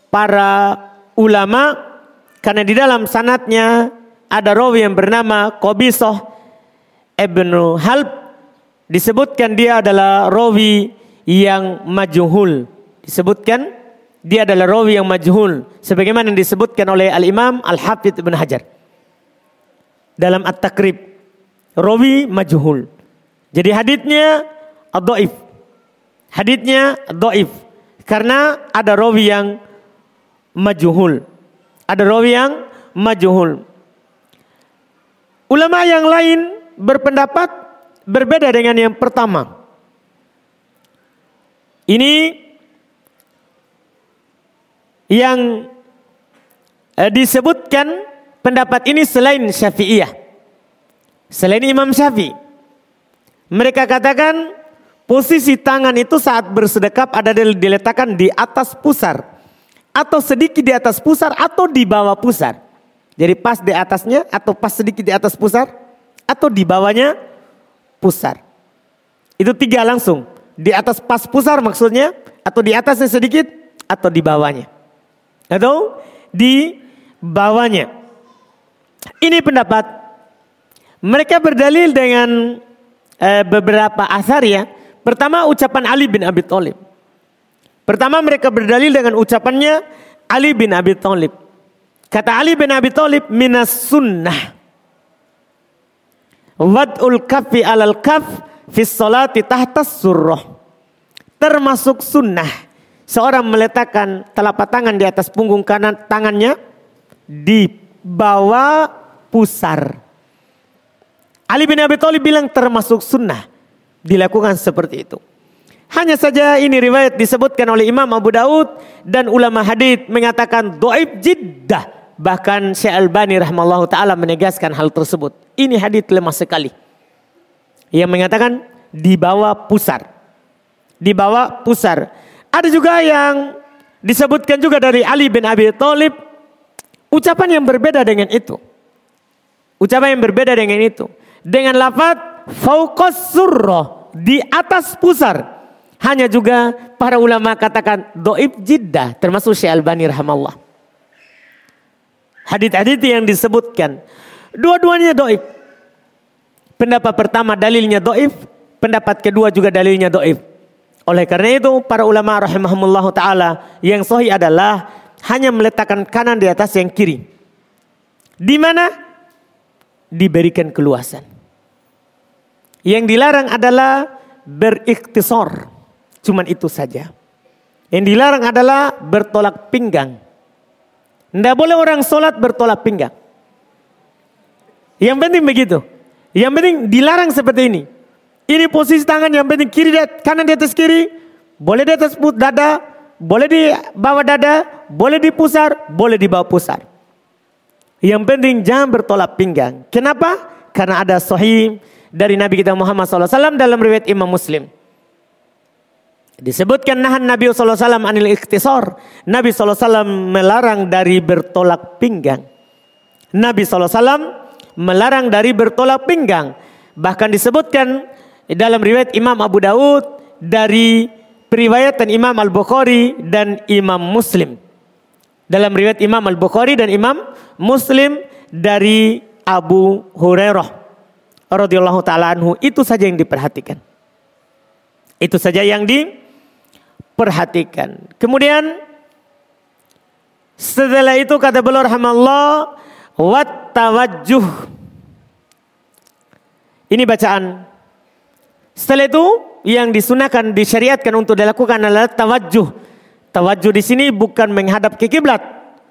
Speaker 1: para ulama karena di dalam sanatnya ada rawi yang bernama Qabisoh Ibnu Halb disebutkan dia adalah rawi yang majhul. Disebutkan dia adalah rawi yang majhul sebagaimana yang disebutkan oleh Al-Imam Al-Hafidz Ibn Hajar dalam At-Takrib. Rawi majhul. Jadi haditnya ad-dhaif. Haditnya dhaif karena ada rawi yang majhul. Ada rawi yang majhul. Ulama yang lain berpendapat berbeda dengan yang pertama. Ini yang eh, disebutkan pendapat ini selain Syafi'iyah. Selain Imam Syafi'i. Mereka katakan posisi tangan itu saat bersedekap ada diletakkan di atas pusar. Atau sedikit di atas pusar atau di bawah pusar. Jadi pas di atasnya atau pas sedikit di atas pusar. Atau di bawahnya pusar. Itu tiga langsung. Di atas pas pusar maksudnya atau di atasnya sedikit atau di bawahnya. Atau di bawahnya. Ini pendapat mereka berdalil dengan e, beberapa asar ya. Pertama ucapan Ali bin Abi Thalib. Pertama mereka berdalil dengan ucapannya Ali bin Abi Thalib. Kata Ali bin Abi Thalib minas sunnah. Wad'ul kafi alal kaf fis salati tahtas surah. Termasuk sunnah. Seorang meletakkan telapak tangan di atas punggung kanan tangannya di bawah pusar. Ali bin Abi Thalib bilang termasuk sunnah dilakukan seperti itu. Hanya saja ini riwayat disebutkan oleh Imam Abu Daud dan ulama hadith mengatakan doib jiddah. Bahkan Syekh Al-Bani rahmallahu taala menegaskan hal tersebut. Ini hadith lemah sekali. Yang mengatakan di bawah pusar. Di bawah pusar. Ada juga yang disebutkan juga dari Ali bin Abi Thalib ucapan yang berbeda dengan itu. Ucapan yang berbeda dengan itu. Dengan lafaz fauqas surrah di atas pusar. Hanya juga para ulama katakan doib jiddah termasuk Syekh Albani rahimallah. Hadith-hadith yang disebutkan dua-duanya doib. Pendapat pertama dalilnya doif, Pendapat kedua juga dalilnya doif. Oleh karena itu para ulama rahimahumullah ta'ala yang sahih adalah hanya meletakkan kanan di atas yang kiri. Di mana? Diberikan keluasan. Yang dilarang adalah berikhtisar. Cuman itu saja. Yang dilarang adalah bertolak pinggang. Tidak boleh orang sholat bertolak pinggang. Yang penting begitu. Yang penting dilarang seperti ini. Ini posisi tangan yang penting kiri kanan di atas kiri, boleh di atas dada, boleh di bawah dada, boleh di pusar, boleh di bawah pusar. Yang penting jangan bertolak pinggang. Kenapa? Karena ada sahih dari Nabi kita Muhammad SAW dalam riwayat Imam Muslim. Disebutkan nahan Nabi SAW anil ikhtisar. Nabi SAW melarang dari bertolak pinggang. Nabi SAW melarang dari bertolak pinggang. Bahkan disebutkan dalam riwayat Imam Abu Daud dari periwayatan Imam Al-Bukhari dan Imam Muslim. Dalam riwayat Imam Al-Bukhari dan Imam Muslim dari Abu Hurairah radhiyallahu taala anhu itu saja yang diperhatikan. Itu saja yang diperhatikan. Kemudian setelah itu kata beliau rahimallahu wat tawajjuh. Ini bacaan. Setelah itu yang disunahkan disyariatkan untuk dilakukan adalah tawajjuh. Tawajjuh di sini bukan menghadap ke kiblat.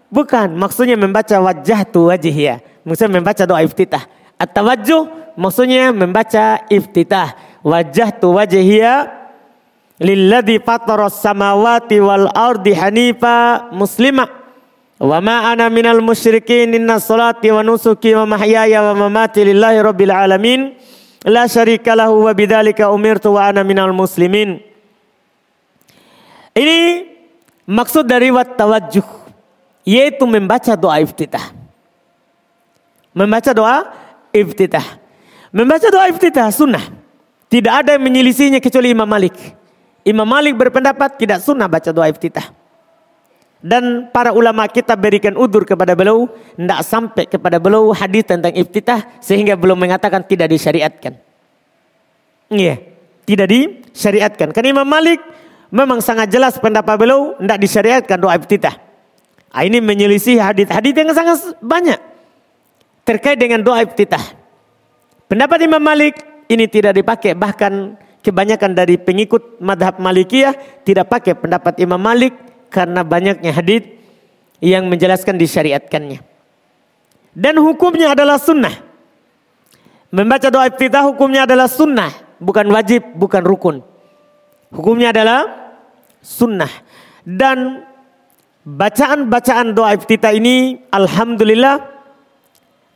Speaker 1: Bukan, maksudnya membaca wajah tu wajih ya. Maksudnya membaca doa iftitah. At-tawajjuh maksudnya membaca iftitah. Wajah tu wajih lilladzi fataras samawati wal ardi hanifa muslima. Wa ma ana minal musyrikin inna salati wa nusuki wa mahyaya wa mamati lillahi rabbil alamin. La syarika lahu wa bidzalika umirtu wa ana minal muslimin. Ini maksud dari wat tawajjuh yaitu membaca doa iftitah. Membaca doa iftitah. Membaca doa iftitah sunnah. Tidak ada yang menyelisihinya kecuali Imam Malik Imam Malik berpendapat tidak sunnah baca doa iftitah. Dan para ulama kita berikan udur kepada beliau, tidak sampai kepada beliau hadis tentang iftitah sehingga belum mengatakan tidak disyariatkan. Iya, tidak disyariatkan. Karena Imam Malik memang sangat jelas pendapat beliau tidak disyariatkan doa iftitah. Ah, ini menyelisih hadis-hadis yang sangat banyak terkait dengan doa iftitah. Pendapat Imam Malik ini tidak dipakai bahkan kebanyakan dari pengikut madhab Malikiyah tidak pakai pendapat Imam Malik karena banyaknya hadis yang menjelaskan disyariatkannya. Dan hukumnya adalah sunnah. Membaca doa iftitah hukumnya adalah sunnah, bukan wajib, bukan rukun. Hukumnya adalah sunnah. Dan bacaan-bacaan doa iftitah ini alhamdulillah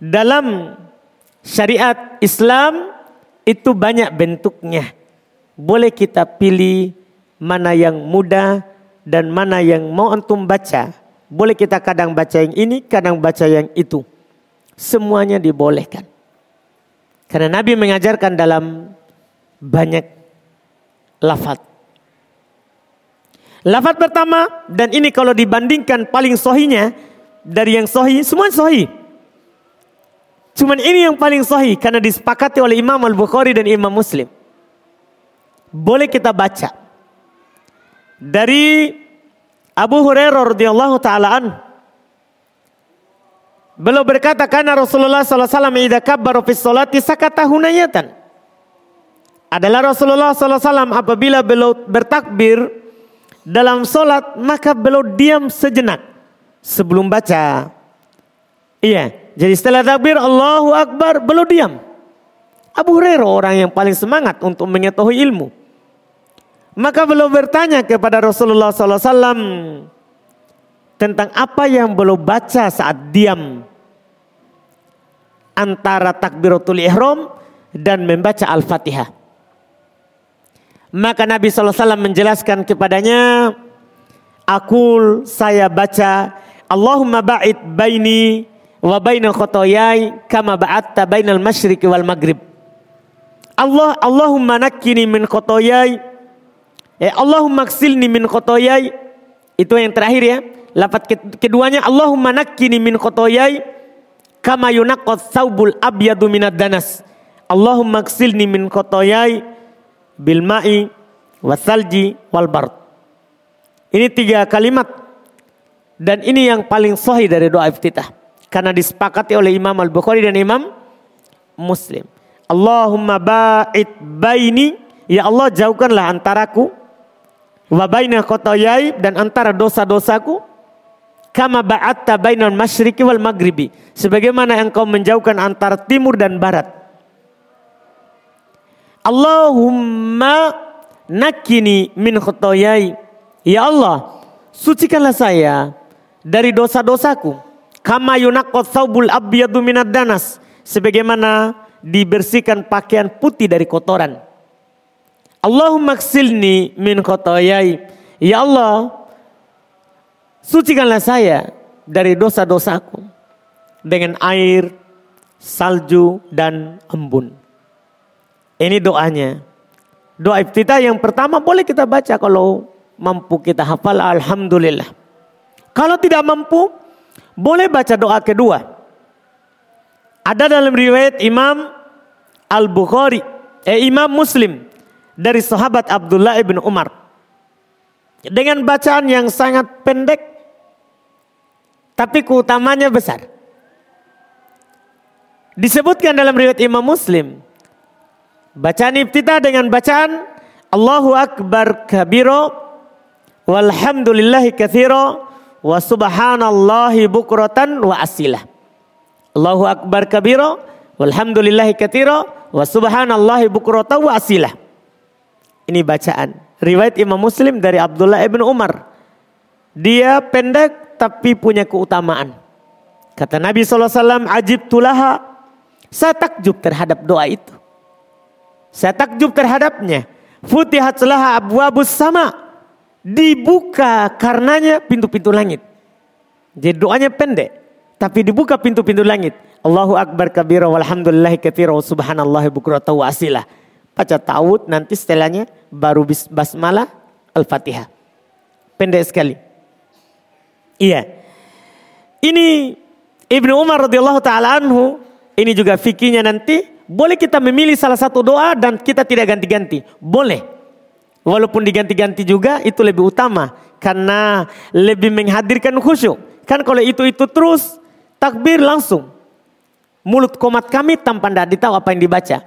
Speaker 1: dalam syariat Islam itu banyak bentuknya boleh kita pilih mana yang mudah dan mana yang mau antum baca. Boleh kita kadang baca yang ini, kadang baca yang itu. Semuanya dibolehkan. Karena Nabi mengajarkan dalam banyak lafaz. Lafaz pertama dan ini kalau dibandingkan paling sohinya dari yang sohi, semua sohi. Cuman ini yang paling sohi karena disepakati oleh Imam Al-Bukhari dan Imam Muslim boleh kita baca dari Abu Hurairah radhiyallahu taalaan Beliau berkata karena Rasulullah sallallahu alaihi wasallam idza kabbara fi sholati sakata hunayatan. Adalah Rasulullah wasallam apabila beliau bertakbir dalam solat maka beliau diam sejenak sebelum baca. Iya, jadi setelah takbir Allahu Akbar beliau diam. Abu Hurairah orang yang paling semangat untuk mengetahui ilmu. Maka beliau bertanya kepada Rasulullah SAW tentang apa yang beliau baca saat diam antara takbiratul ihram dan membaca Al-Fatihah. Maka Nabi SAW menjelaskan kepadanya, Akul saya baca, Allahumma ba'id baini wa baina khotoyai kama ba'atta bainal masyriqi wal maghrib. Allah Allahumma nakkini min khotoyai Eh Allahumma ksilni min khotoyai. Itu yang terakhir ya. Lafat keduanya Allahumma nakkini min khotoyai. Kama yunaqqat thawbul abyadu minad danas. Allahumma ksilni min khotoyai. Bil ma'i wasalji wal bard. Ini tiga kalimat. Dan ini yang paling sahih dari doa iftitah. Karena disepakati oleh Imam Al-Bukhari dan Imam Muslim. Allahumma ba'id baini. Ya Allah jauhkanlah antaraku wa baina khotoyai dan antara dosa-dosaku kama ba'atta bainal masyriqi wal maghribi. Sebagaimana engkau menjauhkan antara timur dan barat. Allahumma nakini min khotoyai. Ya Allah sucikanlah saya dari dosa-dosaku. Kama yunaqqat thawbul abyadu minad danas. Sebagaimana dibersihkan pakaian putih dari kotoran Allahumma ksilni min khotoyai. Ya Allah, sucikanlah saya dari dosa-dosaku dengan air, salju, dan embun. Ini doanya. Doa iftitah yang pertama boleh kita baca kalau mampu kita hafal Alhamdulillah. Kalau tidak mampu, boleh baca doa kedua. Ada dalam riwayat Imam Al-Bukhari, eh Imam Muslim dari sahabat Abdullah ibn Umar. Dengan bacaan yang sangat pendek, tapi keutamanya besar. disebutkan dalam riwayat Imam Muslim. Bacaan iftitah dengan bacaan Allahu Akbar kabiro walhamdulillahi kathiro wa subhanallahi bukratan wa asilah. Allahu Akbar kabiro walhamdulillahi kathiro wa subhanallahi bukratan wa asilah. Ini bacaan. Riwayat Imam Muslim dari Abdullah ibn Umar. Dia pendek tapi punya keutamaan. Kata Nabi SAW, ajib tulaha. Saya takjub terhadap doa itu. Saya takjub terhadapnya. Futihat laha abwabus sama. Dibuka karenanya pintu-pintu langit. Jadi doanya pendek. Tapi dibuka pintu-pintu langit. Allahu Akbar kabira walhamdulillahi kathira wa subhanallahi. Baca ta'ud nanti setelahnya baru basmalah al-fatihah. Pendek sekali. Iya. Ini Ibnu Umar radhiyallahu taala anhu ini juga fikihnya nanti boleh kita memilih salah satu doa dan kita tidak ganti-ganti. Boleh. Walaupun diganti-ganti juga itu lebih utama. Karena lebih menghadirkan khusyuk. Kan kalau itu-itu terus takbir langsung. Mulut komat kami tanpa tidak ditahu apa yang dibaca.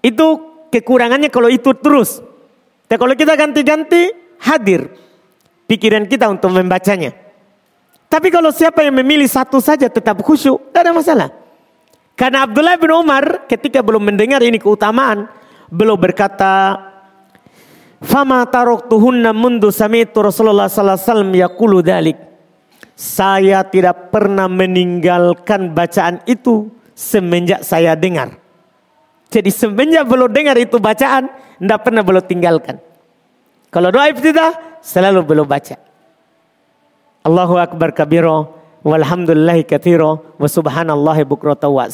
Speaker 1: Itu kekurangannya kalau itu terus. Dan kalau kita ganti-ganti hadir pikiran kita untuk membacanya. Tapi kalau siapa yang memilih satu saja tetap khusyuk, tidak ada masalah. Karena Abdullah bin Umar ketika belum mendengar ini keutamaan, belum berkata, "Fama tuhunna mundu sami'tu Rasulullah sallallahu alaihi wasallam yaqulu dalik." Saya tidak pernah meninggalkan bacaan itu semenjak saya dengar. Jadi semenjak belum dengar itu bacaan, tidak pernah belum tinggalkan. Kalau doa ibtidah, selalu belum baca. Allahu Akbar kabiro, walhamdulillahi kathiro wa subhanallahi bukrata wa.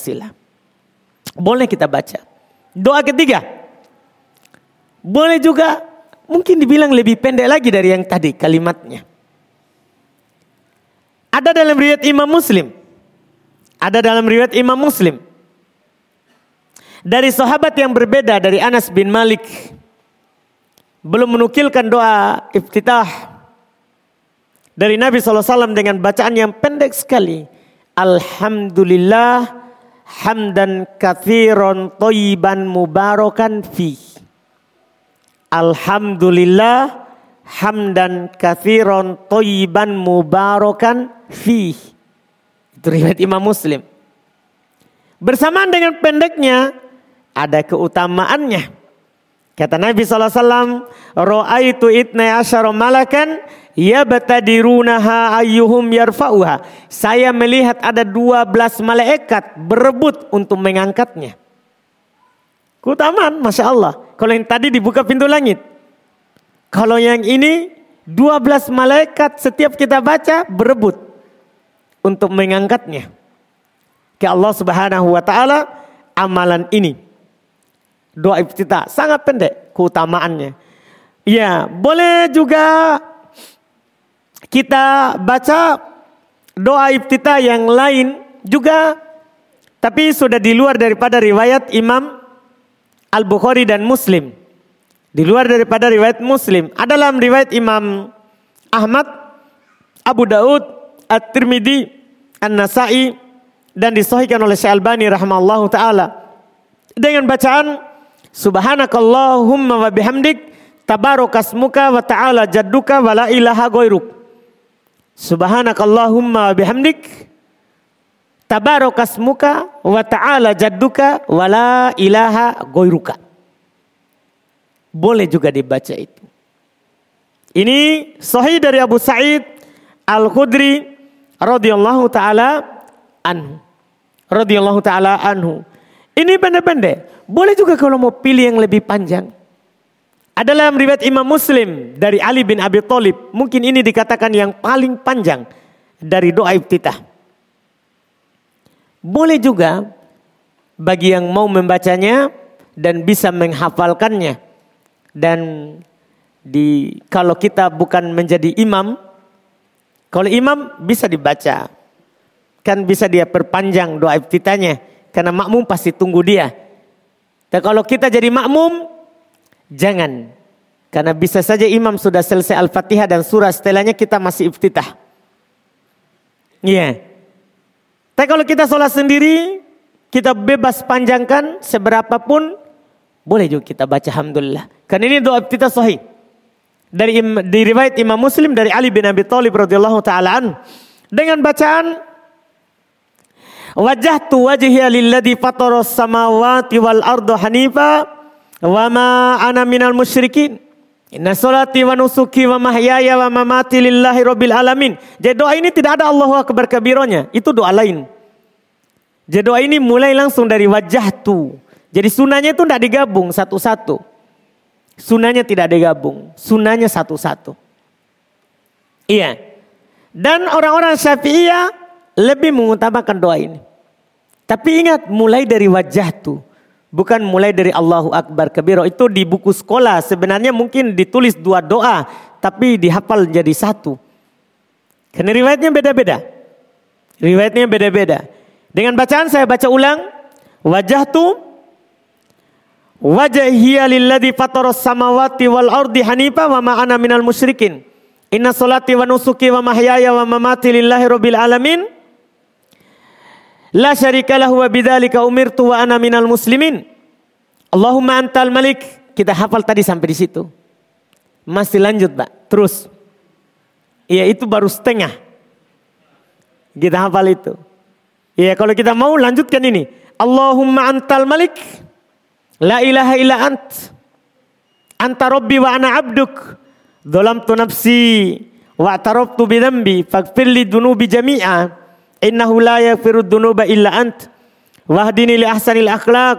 Speaker 1: Boleh kita baca. Doa ketiga. Boleh juga mungkin dibilang lebih pendek lagi dari yang tadi kalimatnya. Ada dalam riwayat Imam Muslim. Ada dalam riwayat Imam Muslim. Dari sahabat yang berbeda dari Anas bin Malik. Belum menukilkan doa iftitah dari Nabi SAW dengan bacaan yang pendek sekali. Alhamdulillah hamdan kathiron toyiban mubarakan fi. Alhamdulillah hamdan kathiron toyiban mubarakan fi. Itu riwayat Imam Muslim. Bersamaan dengan pendeknya ada keutamaannya. Kata Nabi SAW, Ra'aitu itna asyara malakan yabtadirunaha ayyuhum yarfa'uha. Saya melihat ada 12 malaikat berebut untuk mengangkatnya. Keutamaan, Masya Allah. Kalau yang tadi dibuka pintu langit. Kalau yang ini 12 malaikat setiap kita baca berebut untuk mengangkatnya. Ke Allah Subhanahu wa taala amalan ini doa iftitah. Sangat pendek keutamaannya. Ya, boleh juga kita baca doa iftitah yang lain juga tapi sudah di luar daripada riwayat Imam Al-Bukhari dan Muslim. Di luar daripada riwayat Muslim. Ada dalam riwayat Imam Ahmad, Abu Daud, At-Tirmidzi, An-Nasai dan disahihkan oleh Syekh Albani rahimallahu taala dengan bacaan Subhanakallahumma wa bihamdik tabarakasmuka wa ta'ala jadduka wa la ilaha ghairuk. Subhanakallahumma wa bihamdik tabarakasmuka wa ta'ala jadduka wa la ilaha ghairuka. Boleh juga dibaca itu. Ini sahih dari Abu Sa'id Al-Khudri radhiyallahu taala anhu. Radhiyallahu taala anhu. Ini pendek-pendek. Boleh juga kalau mau pilih yang lebih panjang. Ada dalam riwayat Imam Muslim dari Ali bin Abi Thalib. Mungkin ini dikatakan yang paling panjang dari doa iftitah. Boleh juga bagi yang mau membacanya dan bisa menghafalkannya. Dan di kalau kita bukan menjadi imam, kalau imam bisa dibaca. Kan bisa dia perpanjang doa iftitahnya. Karena makmum pasti tunggu dia. Dan kalau kita jadi makmum, jangan. Karena bisa saja imam sudah selesai Al-Fatihah dan surah setelahnya kita masih iftitah. Iya. Yeah. Tapi kalau kita sholat sendiri, kita bebas panjangkan seberapapun boleh juga kita baca alhamdulillah. Karena ini doa kita sahih. Dari di riwayat Imam Muslim dari Ali bin Abi Thalib radhiyallahu taala an dengan bacaan Wajahtu wajhiya lilladzi fataras samawati wal arda hanifa wa ma ana minal musyrikin. Inna salati wa nusuki wa mahyaya wa mamati lillahi rabbil alamin. Jadi doa ini tidak ada Allahu akbar kabironya. Itu doa lain. Jadi doa ini mulai langsung dari wajah tu. Jadi sunahnya itu tidak digabung satu-satu. Sunahnya tidak digabung. Sunahnya satu-satu. Iya. Dan orang-orang syafi'iyah lebih mengutamakan doa ini. Tapi ingat mulai dari wajah tu. Bukan mulai dari Allahu Akbar Kabiro. Itu di buku sekolah sebenarnya mungkin ditulis dua doa. Tapi dihafal jadi satu. Karena riwayatnya beda-beda. Riwayatnya beda-beda. Dengan bacaan saya baca ulang. Wajah tu Wajahiyya lilladhi fataras samawati wal ardi hanifa wa ma'ana minal musyrikin. Inna salati wa nusuki wa mahyaya wa mamati lillahi rabbil alamin. La syarika lahu wa bidzalika umirtu wa ana minal muslimin. Allahumma antal malik. Kita hafal tadi sampai di situ. Masih lanjut, Pak. Terus. Iya, itu baru setengah. Kita hafal itu. Iya kalau kita mau lanjutkan ini. Allahumma antal malik. La ilaha illa ant. Anta rabbi wa ana abduk. tu nafsi. Wa atarabtu bidhambi. Fagfirli dunubi jami'a. Innahu la yaghfiru dunuba illa ant. Wahdini li ahsanil akhlaq.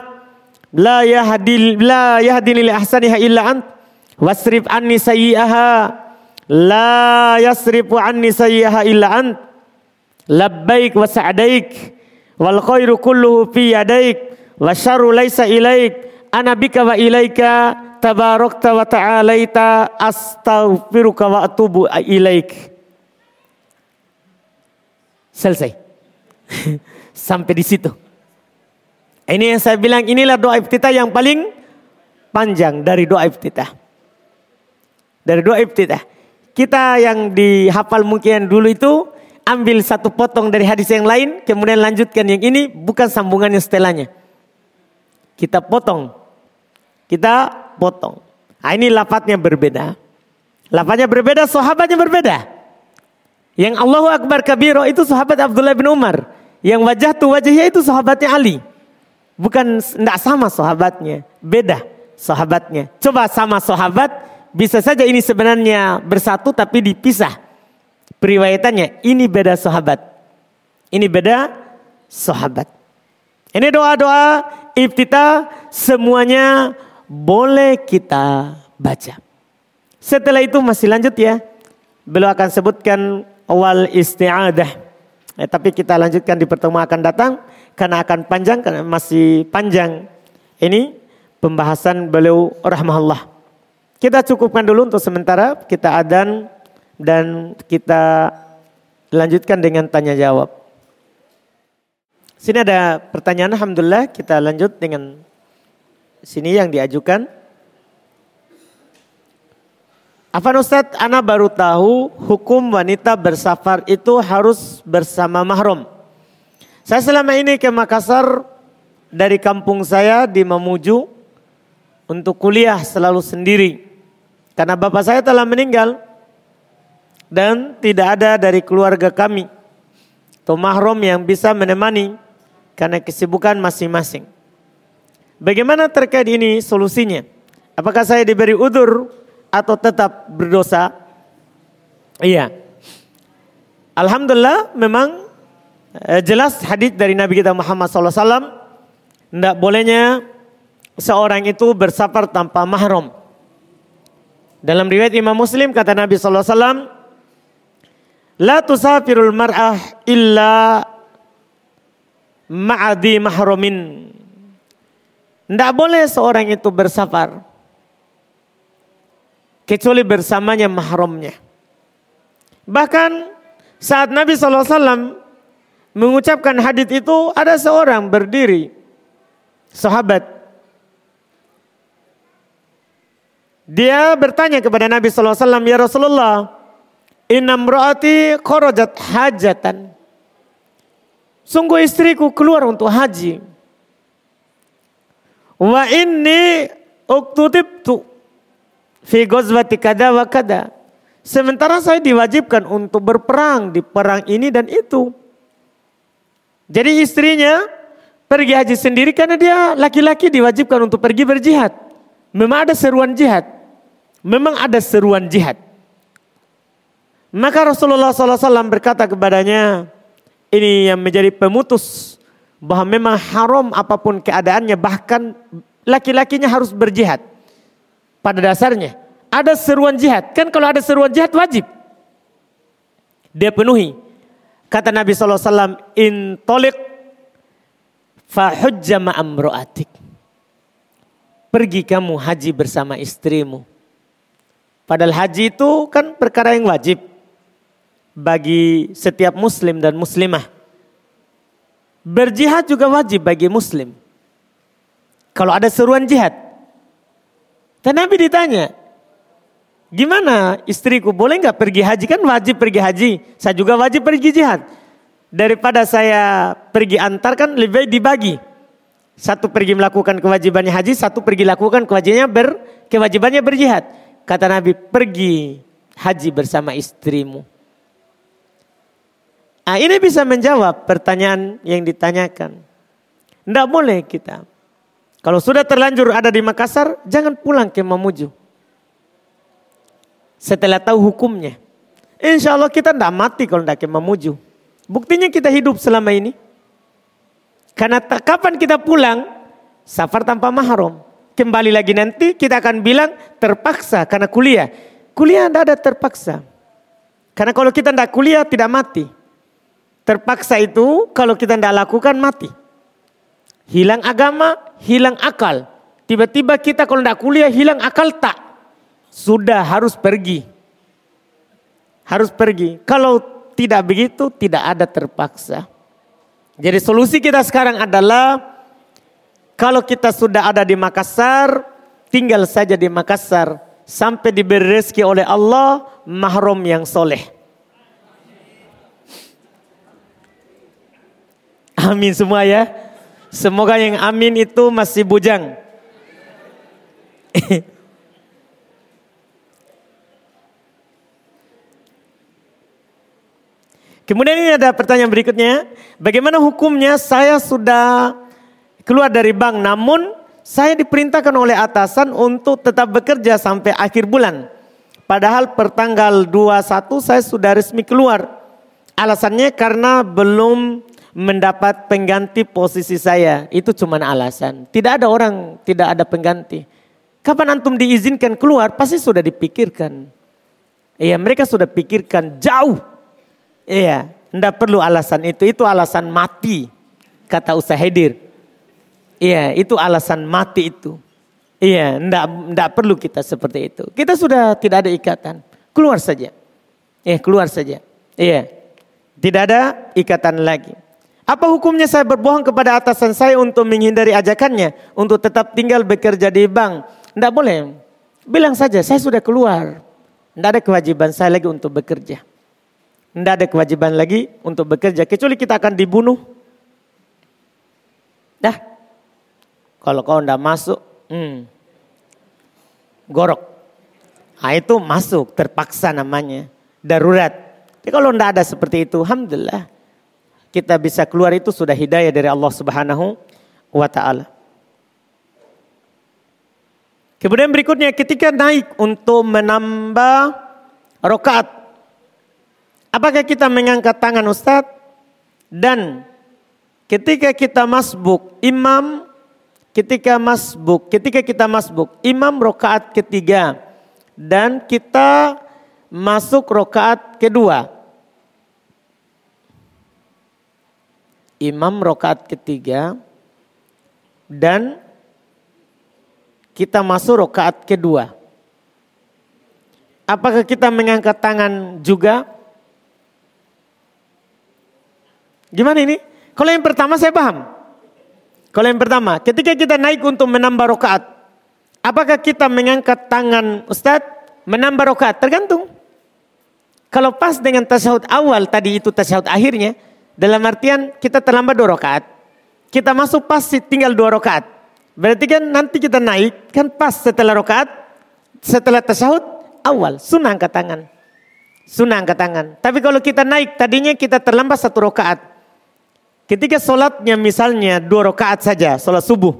Speaker 1: La yahdi la yahdini li ahsaniha illa ant. Wasrif anni sayyi'aha. La yasrifu anni sayyi'aha illa ant labbaik wa sa'daik wal khairu kulluhu fi yadaik wa syarru laisa ilaik ana bika wa ilaika tabarakta wa ta'alaita astaghfiruka wa atubu selesai sampai di situ ini yang saya bilang inilah doa iftitah yang paling panjang dari doa iftitah dari doa iftitah kita yang dihafal mungkin dulu itu ambil satu potong dari hadis yang lain, kemudian lanjutkan yang ini, bukan sambungannya setelahnya. Kita potong. Kita potong. Nah, ini lafadznya berbeda. Lafadznya berbeda, sahabatnya berbeda. Yang Allahu Akbar Kabiro itu sahabat Abdullah bin Umar. Yang wajah tu wajahnya itu sahabatnya Ali. Bukan tidak sama sahabatnya, beda sahabatnya. Coba sama sahabat, bisa saja ini sebenarnya bersatu tapi dipisah periwayatannya ini beda sahabat. Ini beda sahabat. Ini doa-doa iftitah semuanya boleh kita baca. Setelah itu masih lanjut ya. Beliau akan sebutkan awal isti'adah. Eh, tapi kita lanjutkan di pertemuan akan datang karena akan panjang karena masih panjang ini pembahasan beliau rahmahullah. Kita cukupkan dulu untuk sementara kita adan dan kita lanjutkan dengan tanya jawab. Sini ada pertanyaan, Alhamdulillah kita lanjut dengan sini yang diajukan. Afan Ustadz, Ana baru tahu hukum wanita bersafar itu harus bersama mahram. Saya selama ini ke Makassar dari kampung saya di Mamuju untuk kuliah selalu sendiri. Karena bapak saya telah meninggal dan tidak ada dari keluarga kami atau mahram yang bisa menemani karena kesibukan masing-masing. Bagaimana terkait ini solusinya? Apakah saya diberi udur atau tetap berdosa? Iya. Alhamdulillah memang eh, jelas hadis dari Nabi kita Muhammad SAW. Tidak bolehnya seorang itu bersafar tanpa mahram. Dalam riwayat Imam Muslim kata Nabi SAW, La tusafirul mar'ah illa ma'adi mahromin. Tidak boleh seorang itu bersafar. Kecuali bersamanya mahrumnya. Bahkan saat Nabi SAW mengucapkan hadis itu ada seorang berdiri. Sahabat. Dia bertanya kepada Nabi SAW, Ya Rasulullah, Inam roati korojat hajatan. Sungguh istriku keluar untuk haji. Wa inni uktutibtu fi ghazwati kada wa kada. Sementara saya diwajibkan untuk berperang di perang ini dan itu. Jadi istrinya pergi haji sendiri karena dia laki-laki diwajibkan untuk pergi berjihad. Memang ada seruan jihad. Memang ada seruan jihad. Maka Rasulullah SAW berkata kepadanya, ini yang menjadi pemutus bahwa memang haram apa pun keadaannya bahkan laki-lakinya harus berjihad. Pada dasarnya ada seruan jihad. Kan kalau ada seruan jihad wajib. Dia penuhi. Kata Nabi SAW, in tolik fahujja ma'amro'atik. Pergi kamu haji bersama istrimu. Padahal haji itu kan perkara yang wajib bagi setiap muslim dan muslimah. Berjihad juga wajib bagi muslim. Kalau ada seruan jihad. Dan Nabi ditanya, Gimana istriku boleh nggak pergi haji kan wajib pergi haji. Saya juga wajib pergi jihad. Daripada saya pergi antar kan lebih dibagi. Satu pergi melakukan kewajibannya haji, satu pergi lakukan kewajibannya ber kewajibannya berjihad. Kata Nabi, pergi haji bersama istrimu. Nah, ini bisa menjawab pertanyaan yang ditanyakan. Tidak boleh kita. Kalau sudah terlanjur ada di Makassar, jangan pulang ke Mamuju setelah tahu hukumnya. Insya Allah kita tidak mati kalau tidak memuju. Buktinya kita hidup selama ini. Karena kapan kita pulang, safar tanpa mahram. Kembali lagi nanti kita akan bilang terpaksa karena kuliah. Kuliah tidak ada terpaksa. Karena kalau kita tidak kuliah tidak mati. Terpaksa itu kalau kita tidak lakukan mati. Hilang agama, hilang akal. Tiba-tiba kita kalau tidak kuliah hilang akal tak sudah harus pergi. Harus pergi. Kalau tidak begitu tidak ada terpaksa. Jadi solusi kita sekarang adalah kalau kita sudah ada di Makassar, tinggal saja di Makassar sampai diberi rezeki oleh Allah mahrum yang soleh. Amin semua ya. Semoga yang amin itu masih bujang. Kemudian ini ada pertanyaan berikutnya. Bagaimana hukumnya saya sudah keluar dari bank namun saya diperintahkan oleh atasan untuk tetap bekerja sampai akhir bulan. Padahal pertanggal 21 saya sudah resmi keluar. Alasannya karena belum mendapat pengganti posisi saya. Itu cuma alasan. Tidak ada orang, tidak ada pengganti. Kapan antum diizinkan keluar pasti sudah dipikirkan. Iya mereka sudah pikirkan jauh Iya, tidak perlu alasan itu. Itu alasan mati, kata Usahidir. Iya, itu alasan mati itu. Iya, tidak tidak perlu kita seperti itu. Kita sudah tidak ada ikatan. Keluar saja. Iya, keluar saja. Iya. Tidak ada ikatan lagi. Apa hukumnya saya berbohong kepada atasan saya untuk menghindari ajakannya untuk tetap tinggal bekerja di bank? Tidak boleh. Bilang saja, saya sudah keluar. Tidak ada kewajiban saya lagi untuk bekerja. Tidak ada kewajiban lagi untuk bekerja. Kecuali kita akan dibunuh. Dah. Kalau kau tidak masuk, hmm, gorok. Nah itu masuk, terpaksa namanya. Darurat. Tapi kalau tidak ada seperti itu, Alhamdulillah. Kita bisa keluar itu sudah hidayah dari Allah subhanahu wa ta'ala. Kemudian berikutnya ketika naik untuk menambah rokaat Apakah kita mengangkat tangan Ustadz? Dan ketika kita masbuk, imam ketika masbuk, ketika kita masbuk, imam rokaat ketiga dan kita masuk rokaat kedua. Imam rokaat ketiga dan kita masuk rokaat kedua. Apakah kita mengangkat tangan juga? Gimana ini? Kalau yang pertama saya paham. Kalau yang pertama, ketika kita naik untuk menambah rokaat, apakah kita mengangkat tangan Ustadz menambah rokaat? Tergantung. Kalau pas dengan tasyahud awal tadi itu tasyahud akhirnya, dalam artian kita terlambat dua rokaat. Kita masuk pas tinggal dua rokaat. Berarti kan nanti kita naik kan pas setelah rokaat, setelah tasahud awal sunnah angkat tangan. Sunnah angkat tangan. Tapi kalau kita naik tadinya kita terlambat satu rokaat. Ketika sholatnya misalnya dua rokaat saja, sholat subuh.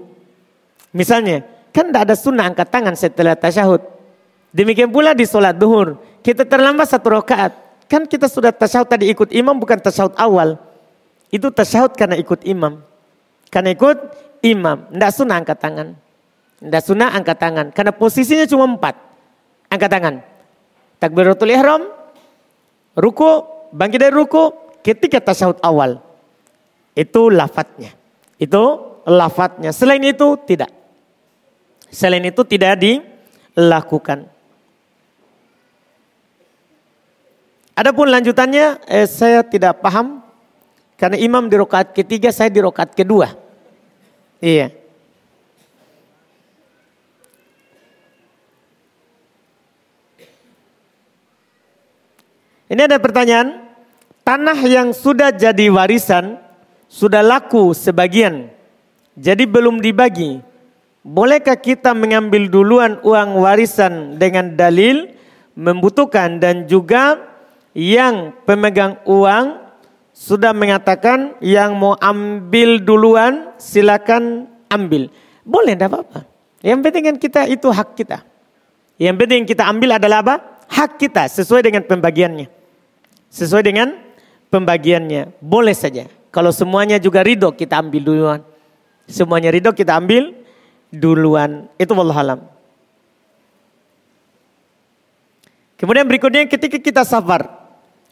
Speaker 1: Misalnya, kan tidak ada sunnah angkat tangan setelah tasyahud. Demikian pula di sholat duhur. Kita terlambat satu rokaat. Kan kita sudah tasyahud tadi ikut imam bukan tasyahud awal. Itu tasyahud karena ikut imam. Karena ikut imam. Tidak sunnah angkat tangan. Tidak sunnah angkat tangan. Karena posisinya cuma empat. Angkat tangan. Takbiratul ihram. Ruku. Bangkit dari ruku. Ketika tasyahud awal. Itu lafadznya. Itu lafadznya. Selain itu tidak. Selain itu tidak dilakukan. Adapun lanjutannya eh, saya tidak paham karena imam di rokaat ketiga, saya di rokaat kedua. Iya. Ini ada pertanyaan, tanah yang sudah jadi warisan, sudah laku sebagian, jadi belum dibagi. Bolehkah kita mengambil duluan uang warisan dengan dalil membutuhkan dan juga yang pemegang uang sudah mengatakan yang mau ambil duluan silakan ambil. Boleh tidak apa-apa. Yang penting kan kita itu hak kita. Yang penting kita ambil adalah apa? Hak kita sesuai dengan pembagiannya. Sesuai dengan pembagiannya. Boleh saja. Kalau semuanya juga ridho kita ambil duluan. Semuanya ridho kita ambil duluan. Itu Allah alam. Kemudian berikutnya ketika kita safar.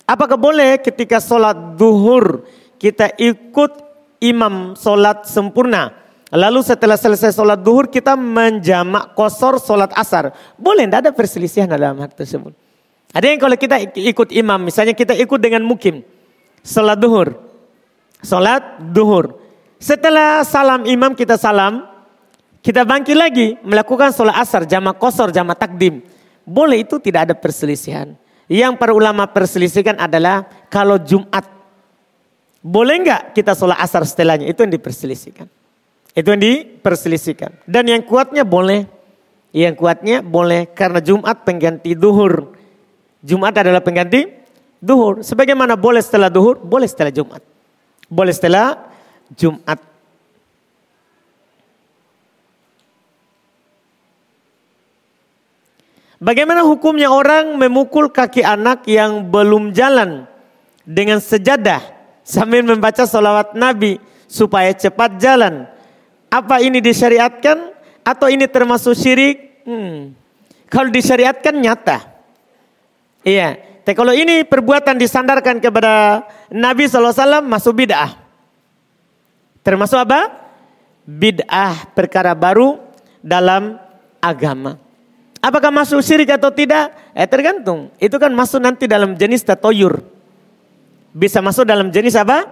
Speaker 1: Apakah boleh ketika sholat duhur kita ikut imam sholat sempurna. Lalu setelah selesai sholat duhur kita menjamak kosor sholat asar. Boleh, tidak ada perselisihan dalam hal tersebut. Ada yang kalau kita ikut imam, misalnya kita ikut dengan mukim. Sholat duhur. Sholat duhur. Setelah salam imam kita salam. Kita bangkit lagi melakukan sholat asar, jamak kosor, jamak takdim. Boleh itu tidak ada perselisihan. Yang para ulama perselisihkan adalah kalau Jumat. Boleh nggak kita sholat asar setelahnya? Itu yang diperselisihkan. Itu yang diperselisihkan. Dan yang kuatnya boleh. Yang kuatnya boleh karena Jumat pengganti duhur. Jumat adalah pengganti duhur. Sebagaimana boleh setelah duhur, boleh setelah Jumat. Boleh setelah Jumat. Bagaimana hukumnya orang memukul kaki anak yang belum jalan dengan sejadah sambil membaca salawat Nabi supaya cepat jalan? Apa ini disyariatkan atau ini termasuk syirik? Hmm. Kalau disyariatkan nyata. Iya. Tapi kalau ini perbuatan disandarkan kepada Nabi SAW masuk bid'ah. Termasuk apa? Bid'ah perkara baru dalam agama. Apakah masuk syirik atau tidak? Eh tergantung. Itu kan masuk nanti dalam jenis tatoyur. Bisa masuk dalam jenis apa?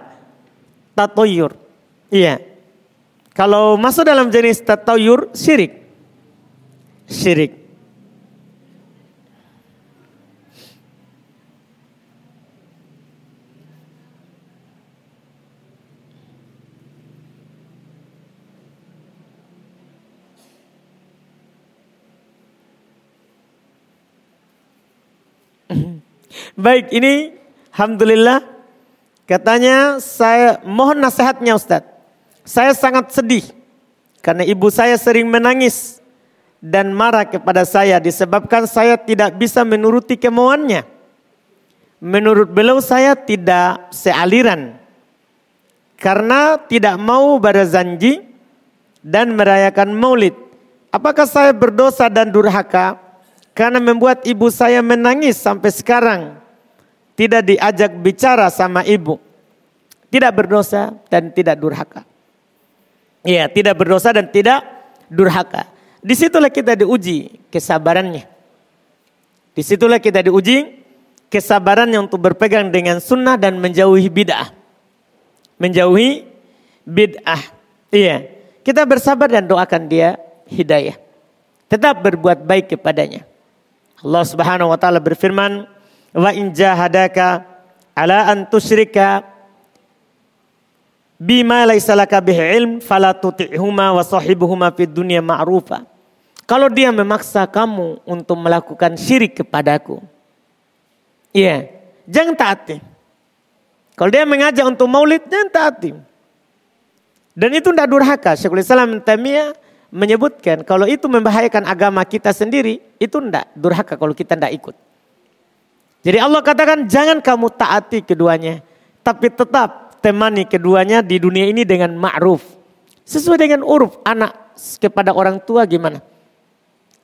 Speaker 1: Tatoyur. Iya. Kalau masuk dalam jenis tatoyur, syirik. Syirik. Baik, ini Alhamdulillah katanya saya mohon nasihatnya Ustadz. Saya sangat sedih karena ibu saya sering menangis dan marah kepada saya disebabkan saya tidak bisa menuruti kemauannya. Menurut beliau saya tidak sealiran karena tidak mau berzanji dan merayakan maulid. Apakah saya berdosa dan durhaka? Karena membuat ibu saya menangis sampai sekarang. Tidak diajak bicara sama ibu. Tidak berdosa dan tidak durhaka. Iya, tidak berdosa dan tidak durhaka. Di situlah kita diuji kesabarannya. Di situlah kita diuji kesabarannya untuk berpegang dengan sunnah dan menjauhi bid'ah. Menjauhi bid'ah. Iya. Kita bersabar dan doakan dia hidayah. Tetap berbuat baik kepadanya. Allah Subhanahu wa taala berfirman, "Wa in jahadaka ala an tusyrika bima laisa laka bihi ilm fala tuti'huma wa sahibuhuma fid dunya ma'rufa. Kalau dia memaksa kamu untuk melakukan syirik kepadaku. Iya, jangan taati. Kalau dia mengajak untuk maulid, jangan taati. Dan itu tidak durhaka. Syekhul Islam Tamiyah menyebutkan kalau itu membahayakan agama kita sendiri, itu tidak durhaka kalau kita tidak ikut. Jadi Allah katakan jangan kamu taati keduanya. Tapi tetap temani keduanya di dunia ini dengan ma'ruf. Sesuai dengan uruf anak kepada orang tua gimana?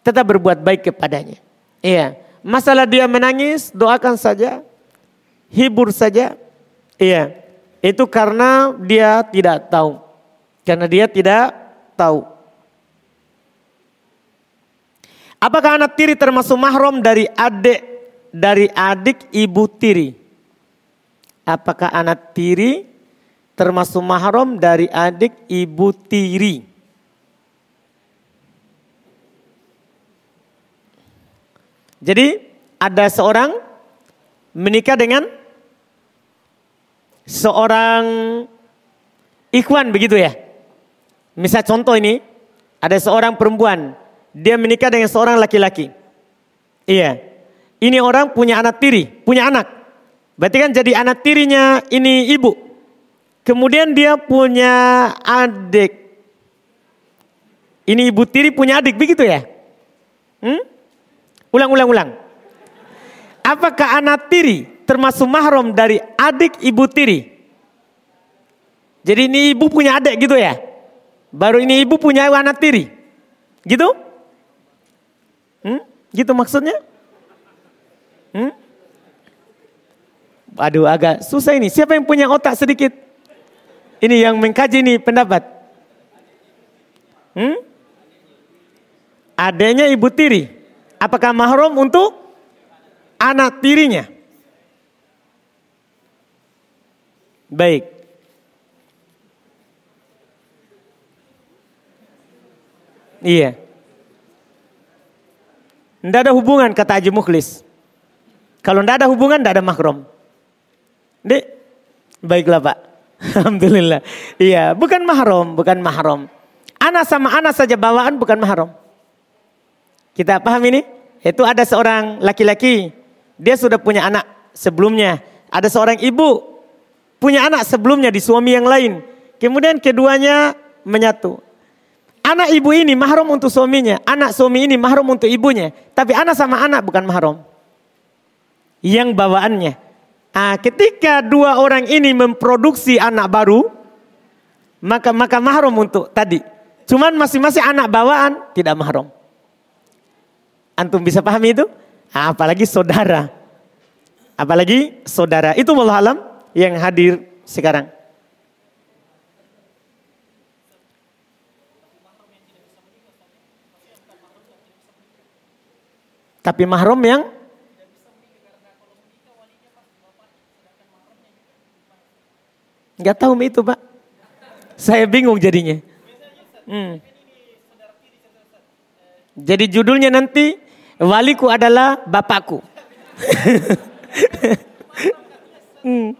Speaker 1: tetap berbuat baik kepadanya. Iya. Masalah dia menangis, doakan saja. Hibur saja. Iya. Itu karena dia tidak tahu. Karena dia tidak tahu. Apakah anak tiri termasuk mahram dari adik dari adik ibu tiri? Apakah anak tiri termasuk mahram dari adik ibu tiri? Jadi ada seorang menikah dengan seorang ikhwan begitu ya. Misal contoh ini, ada seorang perempuan, dia menikah dengan seorang laki-laki. Iya. Ini orang punya anak tiri, punya anak. Berarti kan jadi anak tirinya ini ibu. Kemudian dia punya adik. Ini ibu tiri punya adik begitu ya? Hmm? Ulang, ulang, ulang. Apakah anak tiri termasuk mahram dari adik ibu tiri? Jadi ini ibu punya adik gitu ya? Baru ini ibu punya anak tiri? Gitu? Hmm? Gitu maksudnya? Hmm? Aduh agak susah ini. Siapa yang punya otak sedikit? Ini yang mengkaji ini pendapat. Hmm? Adanya ibu tiri. Apakah mahrum untuk anak tirinya? Baik. Iya. Tidak ada hubungan kata Haji Mukhlis. Kalau tidak ada hubungan tidak ada mahrum. Dek, baiklah Pak. Alhamdulillah. Iya, bukan mahrum, bukan mahrum. Anak sama anak saja bawaan bukan mahrum. Kita paham ini? Itu ada seorang laki-laki, dia sudah punya anak sebelumnya. Ada seorang ibu punya anak sebelumnya di suami yang lain. Kemudian keduanya menyatu. Anak ibu ini mahram untuk suaminya, anak suami ini mahram untuk ibunya. Tapi anak sama anak bukan mahram. Yang bawaannya. Nah, ketika dua orang ini memproduksi anak baru, maka maka mahram untuk tadi. Cuman masing-masing anak bawaan tidak mahram. Antum bisa pahami itu? Apalagi saudara. Apalagi saudara. Itu Allah alam yang hadir sekarang. Tapi mahrum yang Enggak tahu itu pak. Saya bingung jadinya. Hmm. Jadi judulnya nanti Waliku adalah bapakku. hmm.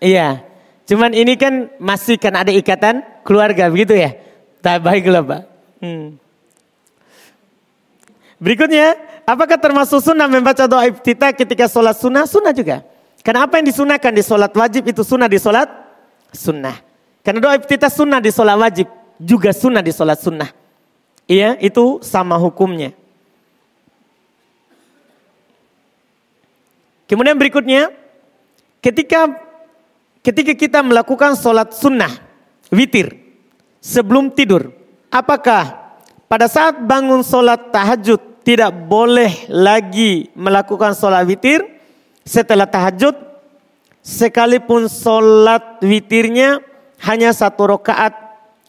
Speaker 1: Iya. Cuman ini kan masih kan ada ikatan keluarga begitu ya. Tak baiklah Pak. Hmm. Berikutnya, apakah termasuk sunnah membaca doa iftitah ketika sholat sunnah? Sunnah juga. Karena apa yang disunahkan di sholat wajib itu sunnah di sholat sunnah. Karena doa iftitah sunnah di sholat wajib juga sunnah di sholat sunnah. Iya, itu sama hukumnya. Kemudian berikutnya, ketika ketika kita melakukan sholat sunnah, witir, sebelum tidur, apakah pada saat bangun sholat tahajud tidak boleh lagi melakukan sholat witir setelah tahajud, sekalipun sholat witirnya hanya satu rakaat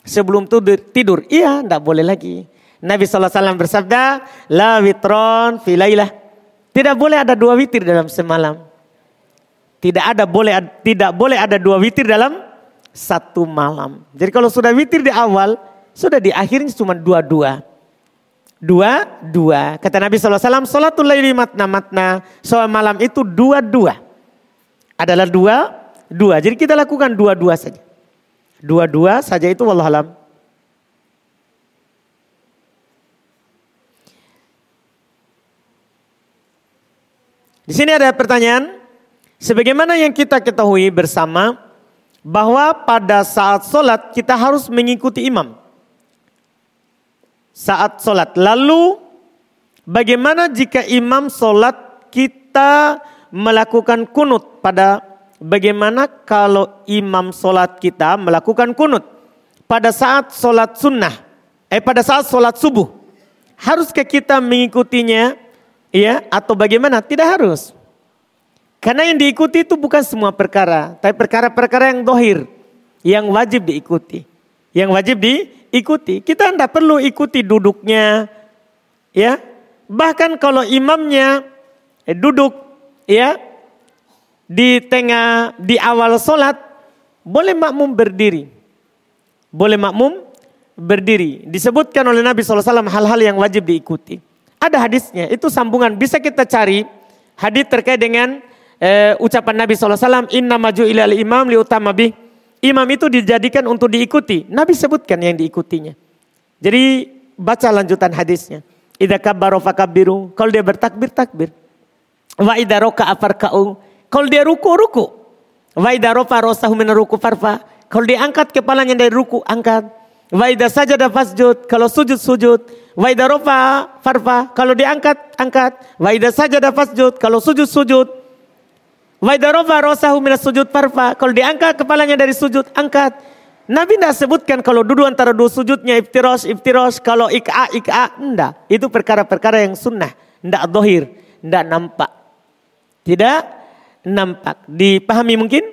Speaker 1: sebelum tidur, tidur. Iya, tidak boleh lagi. Nabi SAW bersabda, La witron filailah. Tidak boleh ada dua witir dalam semalam. Tidak ada boleh tidak boleh ada dua witir dalam satu malam. Jadi kalau sudah witir di awal, sudah di akhirnya cuma dua-dua. Dua, dua. Kata Nabi SAW, Salatul laili matna matna. Soal malam itu dua-dua. Adalah dua, Dua. Jadi kita lakukan dua-dua saja. Dua-dua saja itu wallahualam. Di sini ada pertanyaan. Sebagaimana yang kita ketahui bersama bahwa pada saat sholat kita harus mengikuti imam. Saat sholat. Lalu bagaimana jika imam sholat kita melakukan kunut pada bagaimana kalau imam sholat kita melakukan kunut pada saat sholat sunnah, eh pada saat sholat subuh, haruskah kita mengikutinya, ya atau bagaimana? Tidak harus. Karena yang diikuti itu bukan semua perkara, tapi perkara-perkara yang dohir, yang wajib diikuti, yang wajib diikuti. Kita tidak perlu ikuti duduknya, ya. Bahkan kalau imamnya eh, duduk, ya, di tengah di awal sholat boleh makmum berdiri. Boleh makmum berdiri. Disebutkan oleh Nabi SAW hal-hal yang wajib diikuti. Ada hadisnya, itu sambungan. Bisa kita cari hadis terkait dengan uh, ucapan Nabi SAW. Inna maju ilal imam liutama bih. Imam itu dijadikan untuk diikuti. Nabi sebutkan yang diikutinya. Jadi baca lanjutan hadisnya. Idza kabbaro fakabbiru. Kalau dia bertakbir, takbir. Wa idza roka'a farka'u. Kalau dia ruku, ruku. Waida rofa rosahu min ruku farfa. Kalau dia angkat kepalanya dari ruku, angkat. Waida saja ada fasjud. Kalau sujud, sujud. Waida rofa farfa. Kalau dia angkat, angkat. Waida saja ada fasjud. Kalau sujud, sujud. Waida rofa rosahu min sujud farfa. Kalau dia angkat kepalanya dari sujud, angkat. Nabi tidak sebutkan kalau duduk antara dua sujudnya iftiros, iftiros. Kalau ik'a, ik'a. Tidak. Itu perkara-perkara yang sunnah. Tidak dohir. Tidak nampak. Tidak nampak. Dipahami mungkin?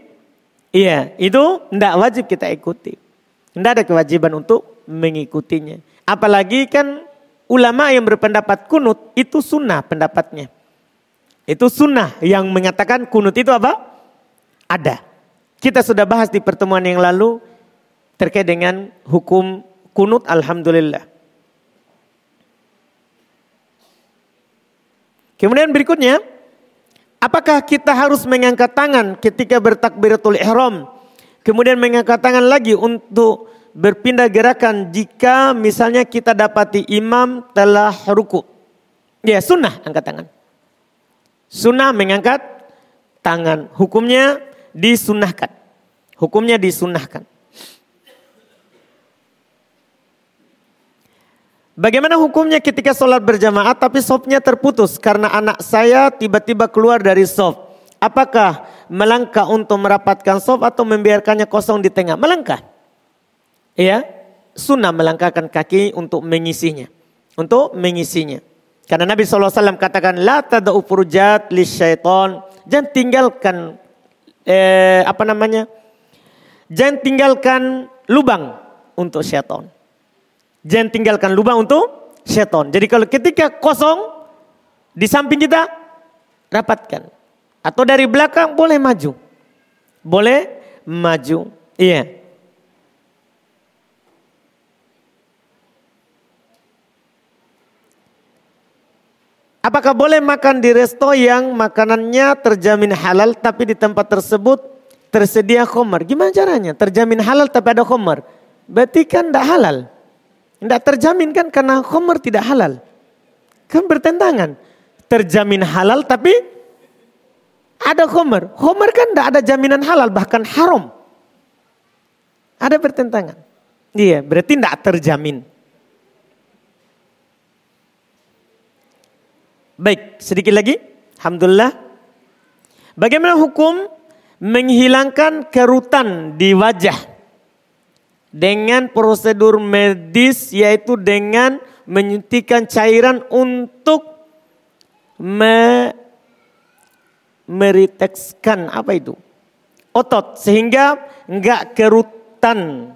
Speaker 1: Iya, itu tidak wajib kita ikuti. Tidak ada kewajiban untuk mengikutinya. Apalagi kan ulama yang berpendapat kunut itu sunnah pendapatnya. Itu sunnah yang mengatakan kunut itu apa? Ada. Kita sudah bahas di pertemuan yang lalu terkait dengan hukum kunut alhamdulillah. Kemudian berikutnya Apakah kita harus mengangkat tangan ketika bertakbiratul ihram? Kemudian mengangkat tangan lagi untuk berpindah gerakan jika misalnya kita dapati imam telah ruku. Ya sunnah angkat tangan. Sunnah mengangkat tangan. Hukumnya disunahkan. Hukumnya disunahkan. Bagaimana hukumnya ketika sholat berjamaah tapi sopnya terputus karena anak saya tiba-tiba keluar dari sop? Apakah melangkah untuk merapatkan sop atau membiarkannya kosong di tengah? Melangkah. Iya, sunnah melangkahkan kaki untuk mengisinya. Untuk mengisinya. Karena Nabi SAW katakan, La tada'u furjat li syaiton. Jangan tinggalkan, eh, apa namanya? Jangan tinggalkan lubang untuk syaitan. Jangan tinggalkan lubang untuk seton. Jadi kalau ketika kosong di samping kita rapatkan. Atau dari belakang boleh maju. Boleh maju. Iya. Apakah boleh makan di resto yang makanannya terjamin halal tapi di tempat tersebut tersedia khomer? Gimana caranya? Terjamin halal tapi ada khomer. Berarti kan tidak halal. Tidak terjamin kan karena khomer tidak halal. Kan bertentangan. Terjamin halal tapi ada khomer. Khomer kan tidak ada jaminan halal bahkan haram. Ada pertentangan. Iya berarti tidak terjamin. Baik sedikit lagi. Alhamdulillah. Bagaimana hukum menghilangkan kerutan di wajah? dengan prosedur medis yaitu dengan menyuntikkan cairan untuk me meritekskan apa itu otot sehingga enggak kerutan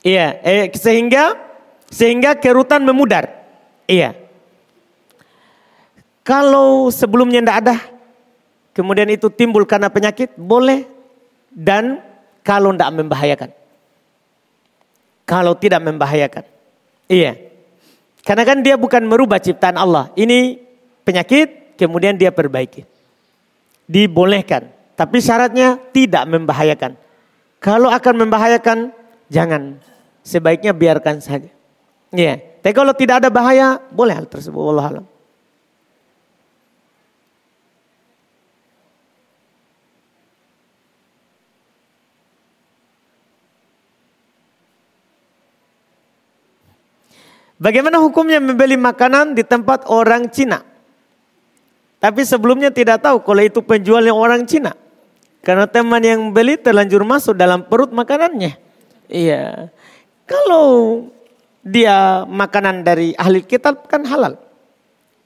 Speaker 1: iya eh, sehingga sehingga kerutan memudar iya kalau sebelumnya enggak ada kemudian itu timbul karena penyakit boleh dan kalau enggak membahayakan kalau tidak membahayakan. Iya. Karena kan dia bukan merubah ciptaan Allah. Ini penyakit, kemudian dia perbaiki. Dibolehkan. Tapi syaratnya tidak membahayakan. Kalau akan membahayakan, jangan. Sebaiknya biarkan saja. Ya. Tapi kalau tidak ada bahaya, boleh hal tersebut. Allah Bagaimana hukumnya membeli makanan di tempat orang Cina? Tapi sebelumnya tidak tahu kalau itu penjualnya orang Cina. Karena teman yang beli terlanjur masuk dalam perut makanannya. Iya. Kalau dia makanan dari ahli kitab kan halal.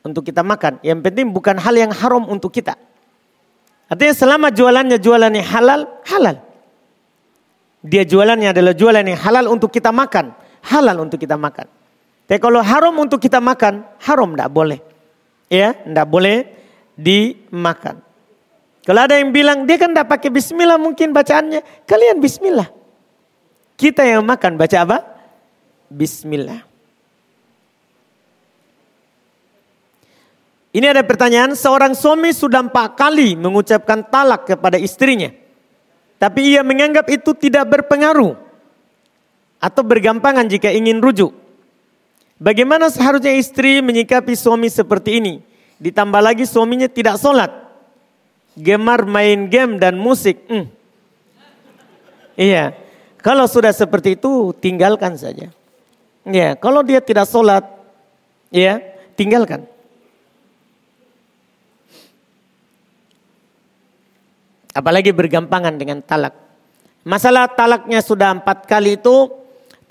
Speaker 1: Untuk kita makan. Yang penting bukan hal yang haram untuk kita. Artinya selama jualannya jualannya halal, halal. Dia jualannya adalah jualan yang halal untuk kita makan. Halal untuk kita makan. Tapi kalau haram untuk kita makan, haram tidak boleh. Ya, tidak boleh dimakan. Kalau ada yang bilang dia kan tidak pakai bismillah mungkin bacaannya. Kalian bismillah. Kita yang makan baca apa? Bismillah. Ini ada pertanyaan, seorang suami sudah empat kali mengucapkan talak kepada istrinya. Tapi ia menganggap itu tidak berpengaruh. Atau bergampangan jika ingin rujuk. Bagaimana seharusnya istri menyikapi suami seperti ini? Ditambah lagi suaminya tidak sholat. Gemar main game dan musik. Hmm. Iya. Kalau sudah seperti itu tinggalkan saja. Ya, kalau dia tidak sholat, ya tinggalkan. Apalagi bergampangan dengan talak. Masalah talaknya sudah empat kali itu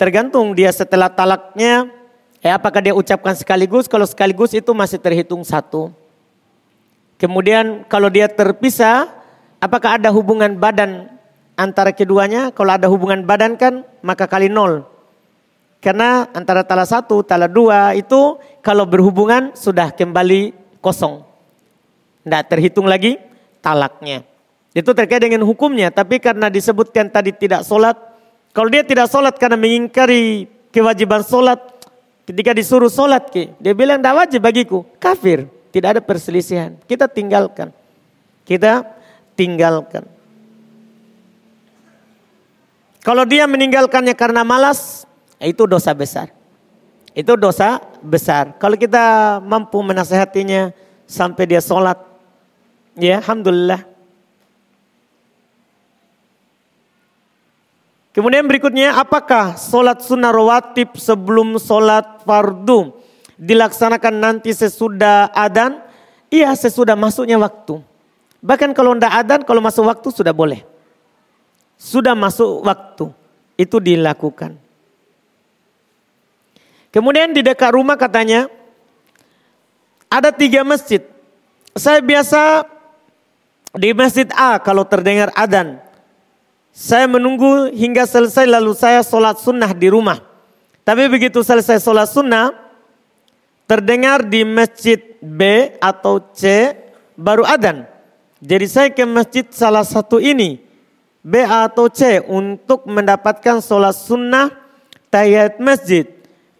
Speaker 1: tergantung dia setelah talaknya Eh apakah dia ucapkan sekaligus? Kalau sekaligus itu masih terhitung satu. Kemudian kalau dia terpisah, apakah ada hubungan badan antara keduanya? Kalau ada hubungan badan kan maka kali nol. Karena antara tala satu, tala dua itu kalau berhubungan sudah kembali kosong. Tidak terhitung lagi talaknya. Itu terkait dengan hukumnya. Tapi karena disebutkan tadi tidak sholat. Kalau dia tidak sholat karena mengingkari kewajiban sholat Ketika disuruh sholat, dia bilang tidak wajib bagiku. Kafir, tidak ada perselisihan. Kita tinggalkan. Kita tinggalkan. Kalau dia meninggalkannya karena malas, itu dosa besar. Itu dosa besar. Kalau kita mampu menasehatinya sampai dia sholat, ya Alhamdulillah. Kemudian berikutnya, apakah sholat sunnah rawatib sebelum sholat fardu dilaksanakan nanti sesudah adan? Iya, sesudah masuknya waktu. Bahkan kalau tidak adan, kalau masuk waktu sudah boleh. Sudah masuk waktu, itu dilakukan. Kemudian di dekat rumah katanya, ada tiga masjid. Saya biasa di masjid A kalau terdengar adan. Saya menunggu hingga selesai lalu saya sholat sunnah di rumah. Tapi begitu selesai sholat sunnah, terdengar di masjid B atau C baru adan. Jadi saya ke masjid salah satu ini, B atau C untuk mendapatkan sholat sunnah tahiyat masjid.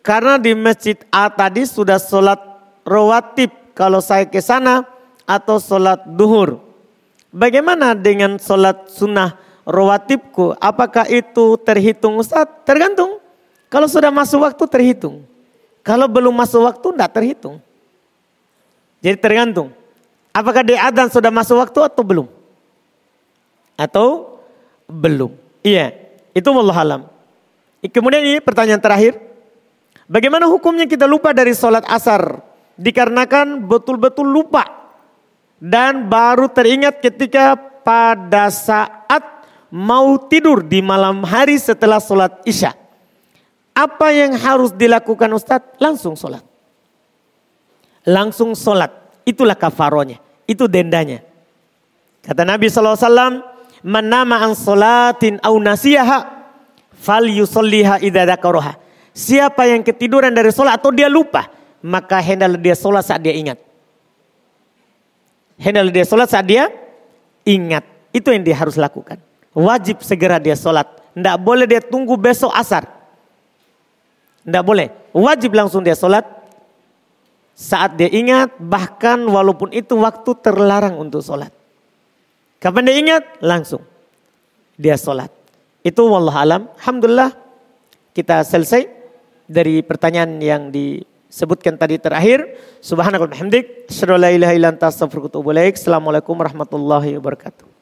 Speaker 1: Karena di masjid A tadi sudah sholat rawatib kalau saya ke sana atau sholat duhur. Bagaimana dengan sholat sunnah rawatibku, apakah itu terhitung Ustaz? Tergantung. Kalau sudah masuk waktu terhitung. Kalau belum masuk waktu tidak terhitung. Jadi tergantung. Apakah di adzan sudah masuk waktu atau belum? Atau belum? Iya, itu wallah alam. Kemudian ini pertanyaan terakhir. Bagaimana hukumnya kita lupa dari sholat asar? Dikarenakan betul-betul lupa. Dan baru teringat ketika pada saat mau tidur di malam hari setelah sholat isya. Apa yang harus dilakukan Ustadz? Langsung sholat. Langsung sholat. Itulah kafaronya. Itu dendanya. Kata Nabi SAW, Man nama an sholatin au nasiyaha fal yusolliha idadakaroha. Siapa yang ketiduran dari sholat atau dia lupa, maka hendaklah dia sholat saat dia ingat. Hendaklah dia sholat saat dia ingat. Itu yang dia harus lakukan wajib segera dia sholat. Tidak boleh dia tunggu besok asar. Tidak boleh. Wajib langsung dia sholat. Saat dia ingat bahkan walaupun itu waktu terlarang untuk sholat. Kapan dia ingat? Langsung. Dia sholat. Itu wallah alam. Alhamdulillah kita selesai dari pertanyaan yang disebutkan tadi terakhir. Subhanakallahumhamdik. Assalamualaikum warahmatullahi wabarakatuh.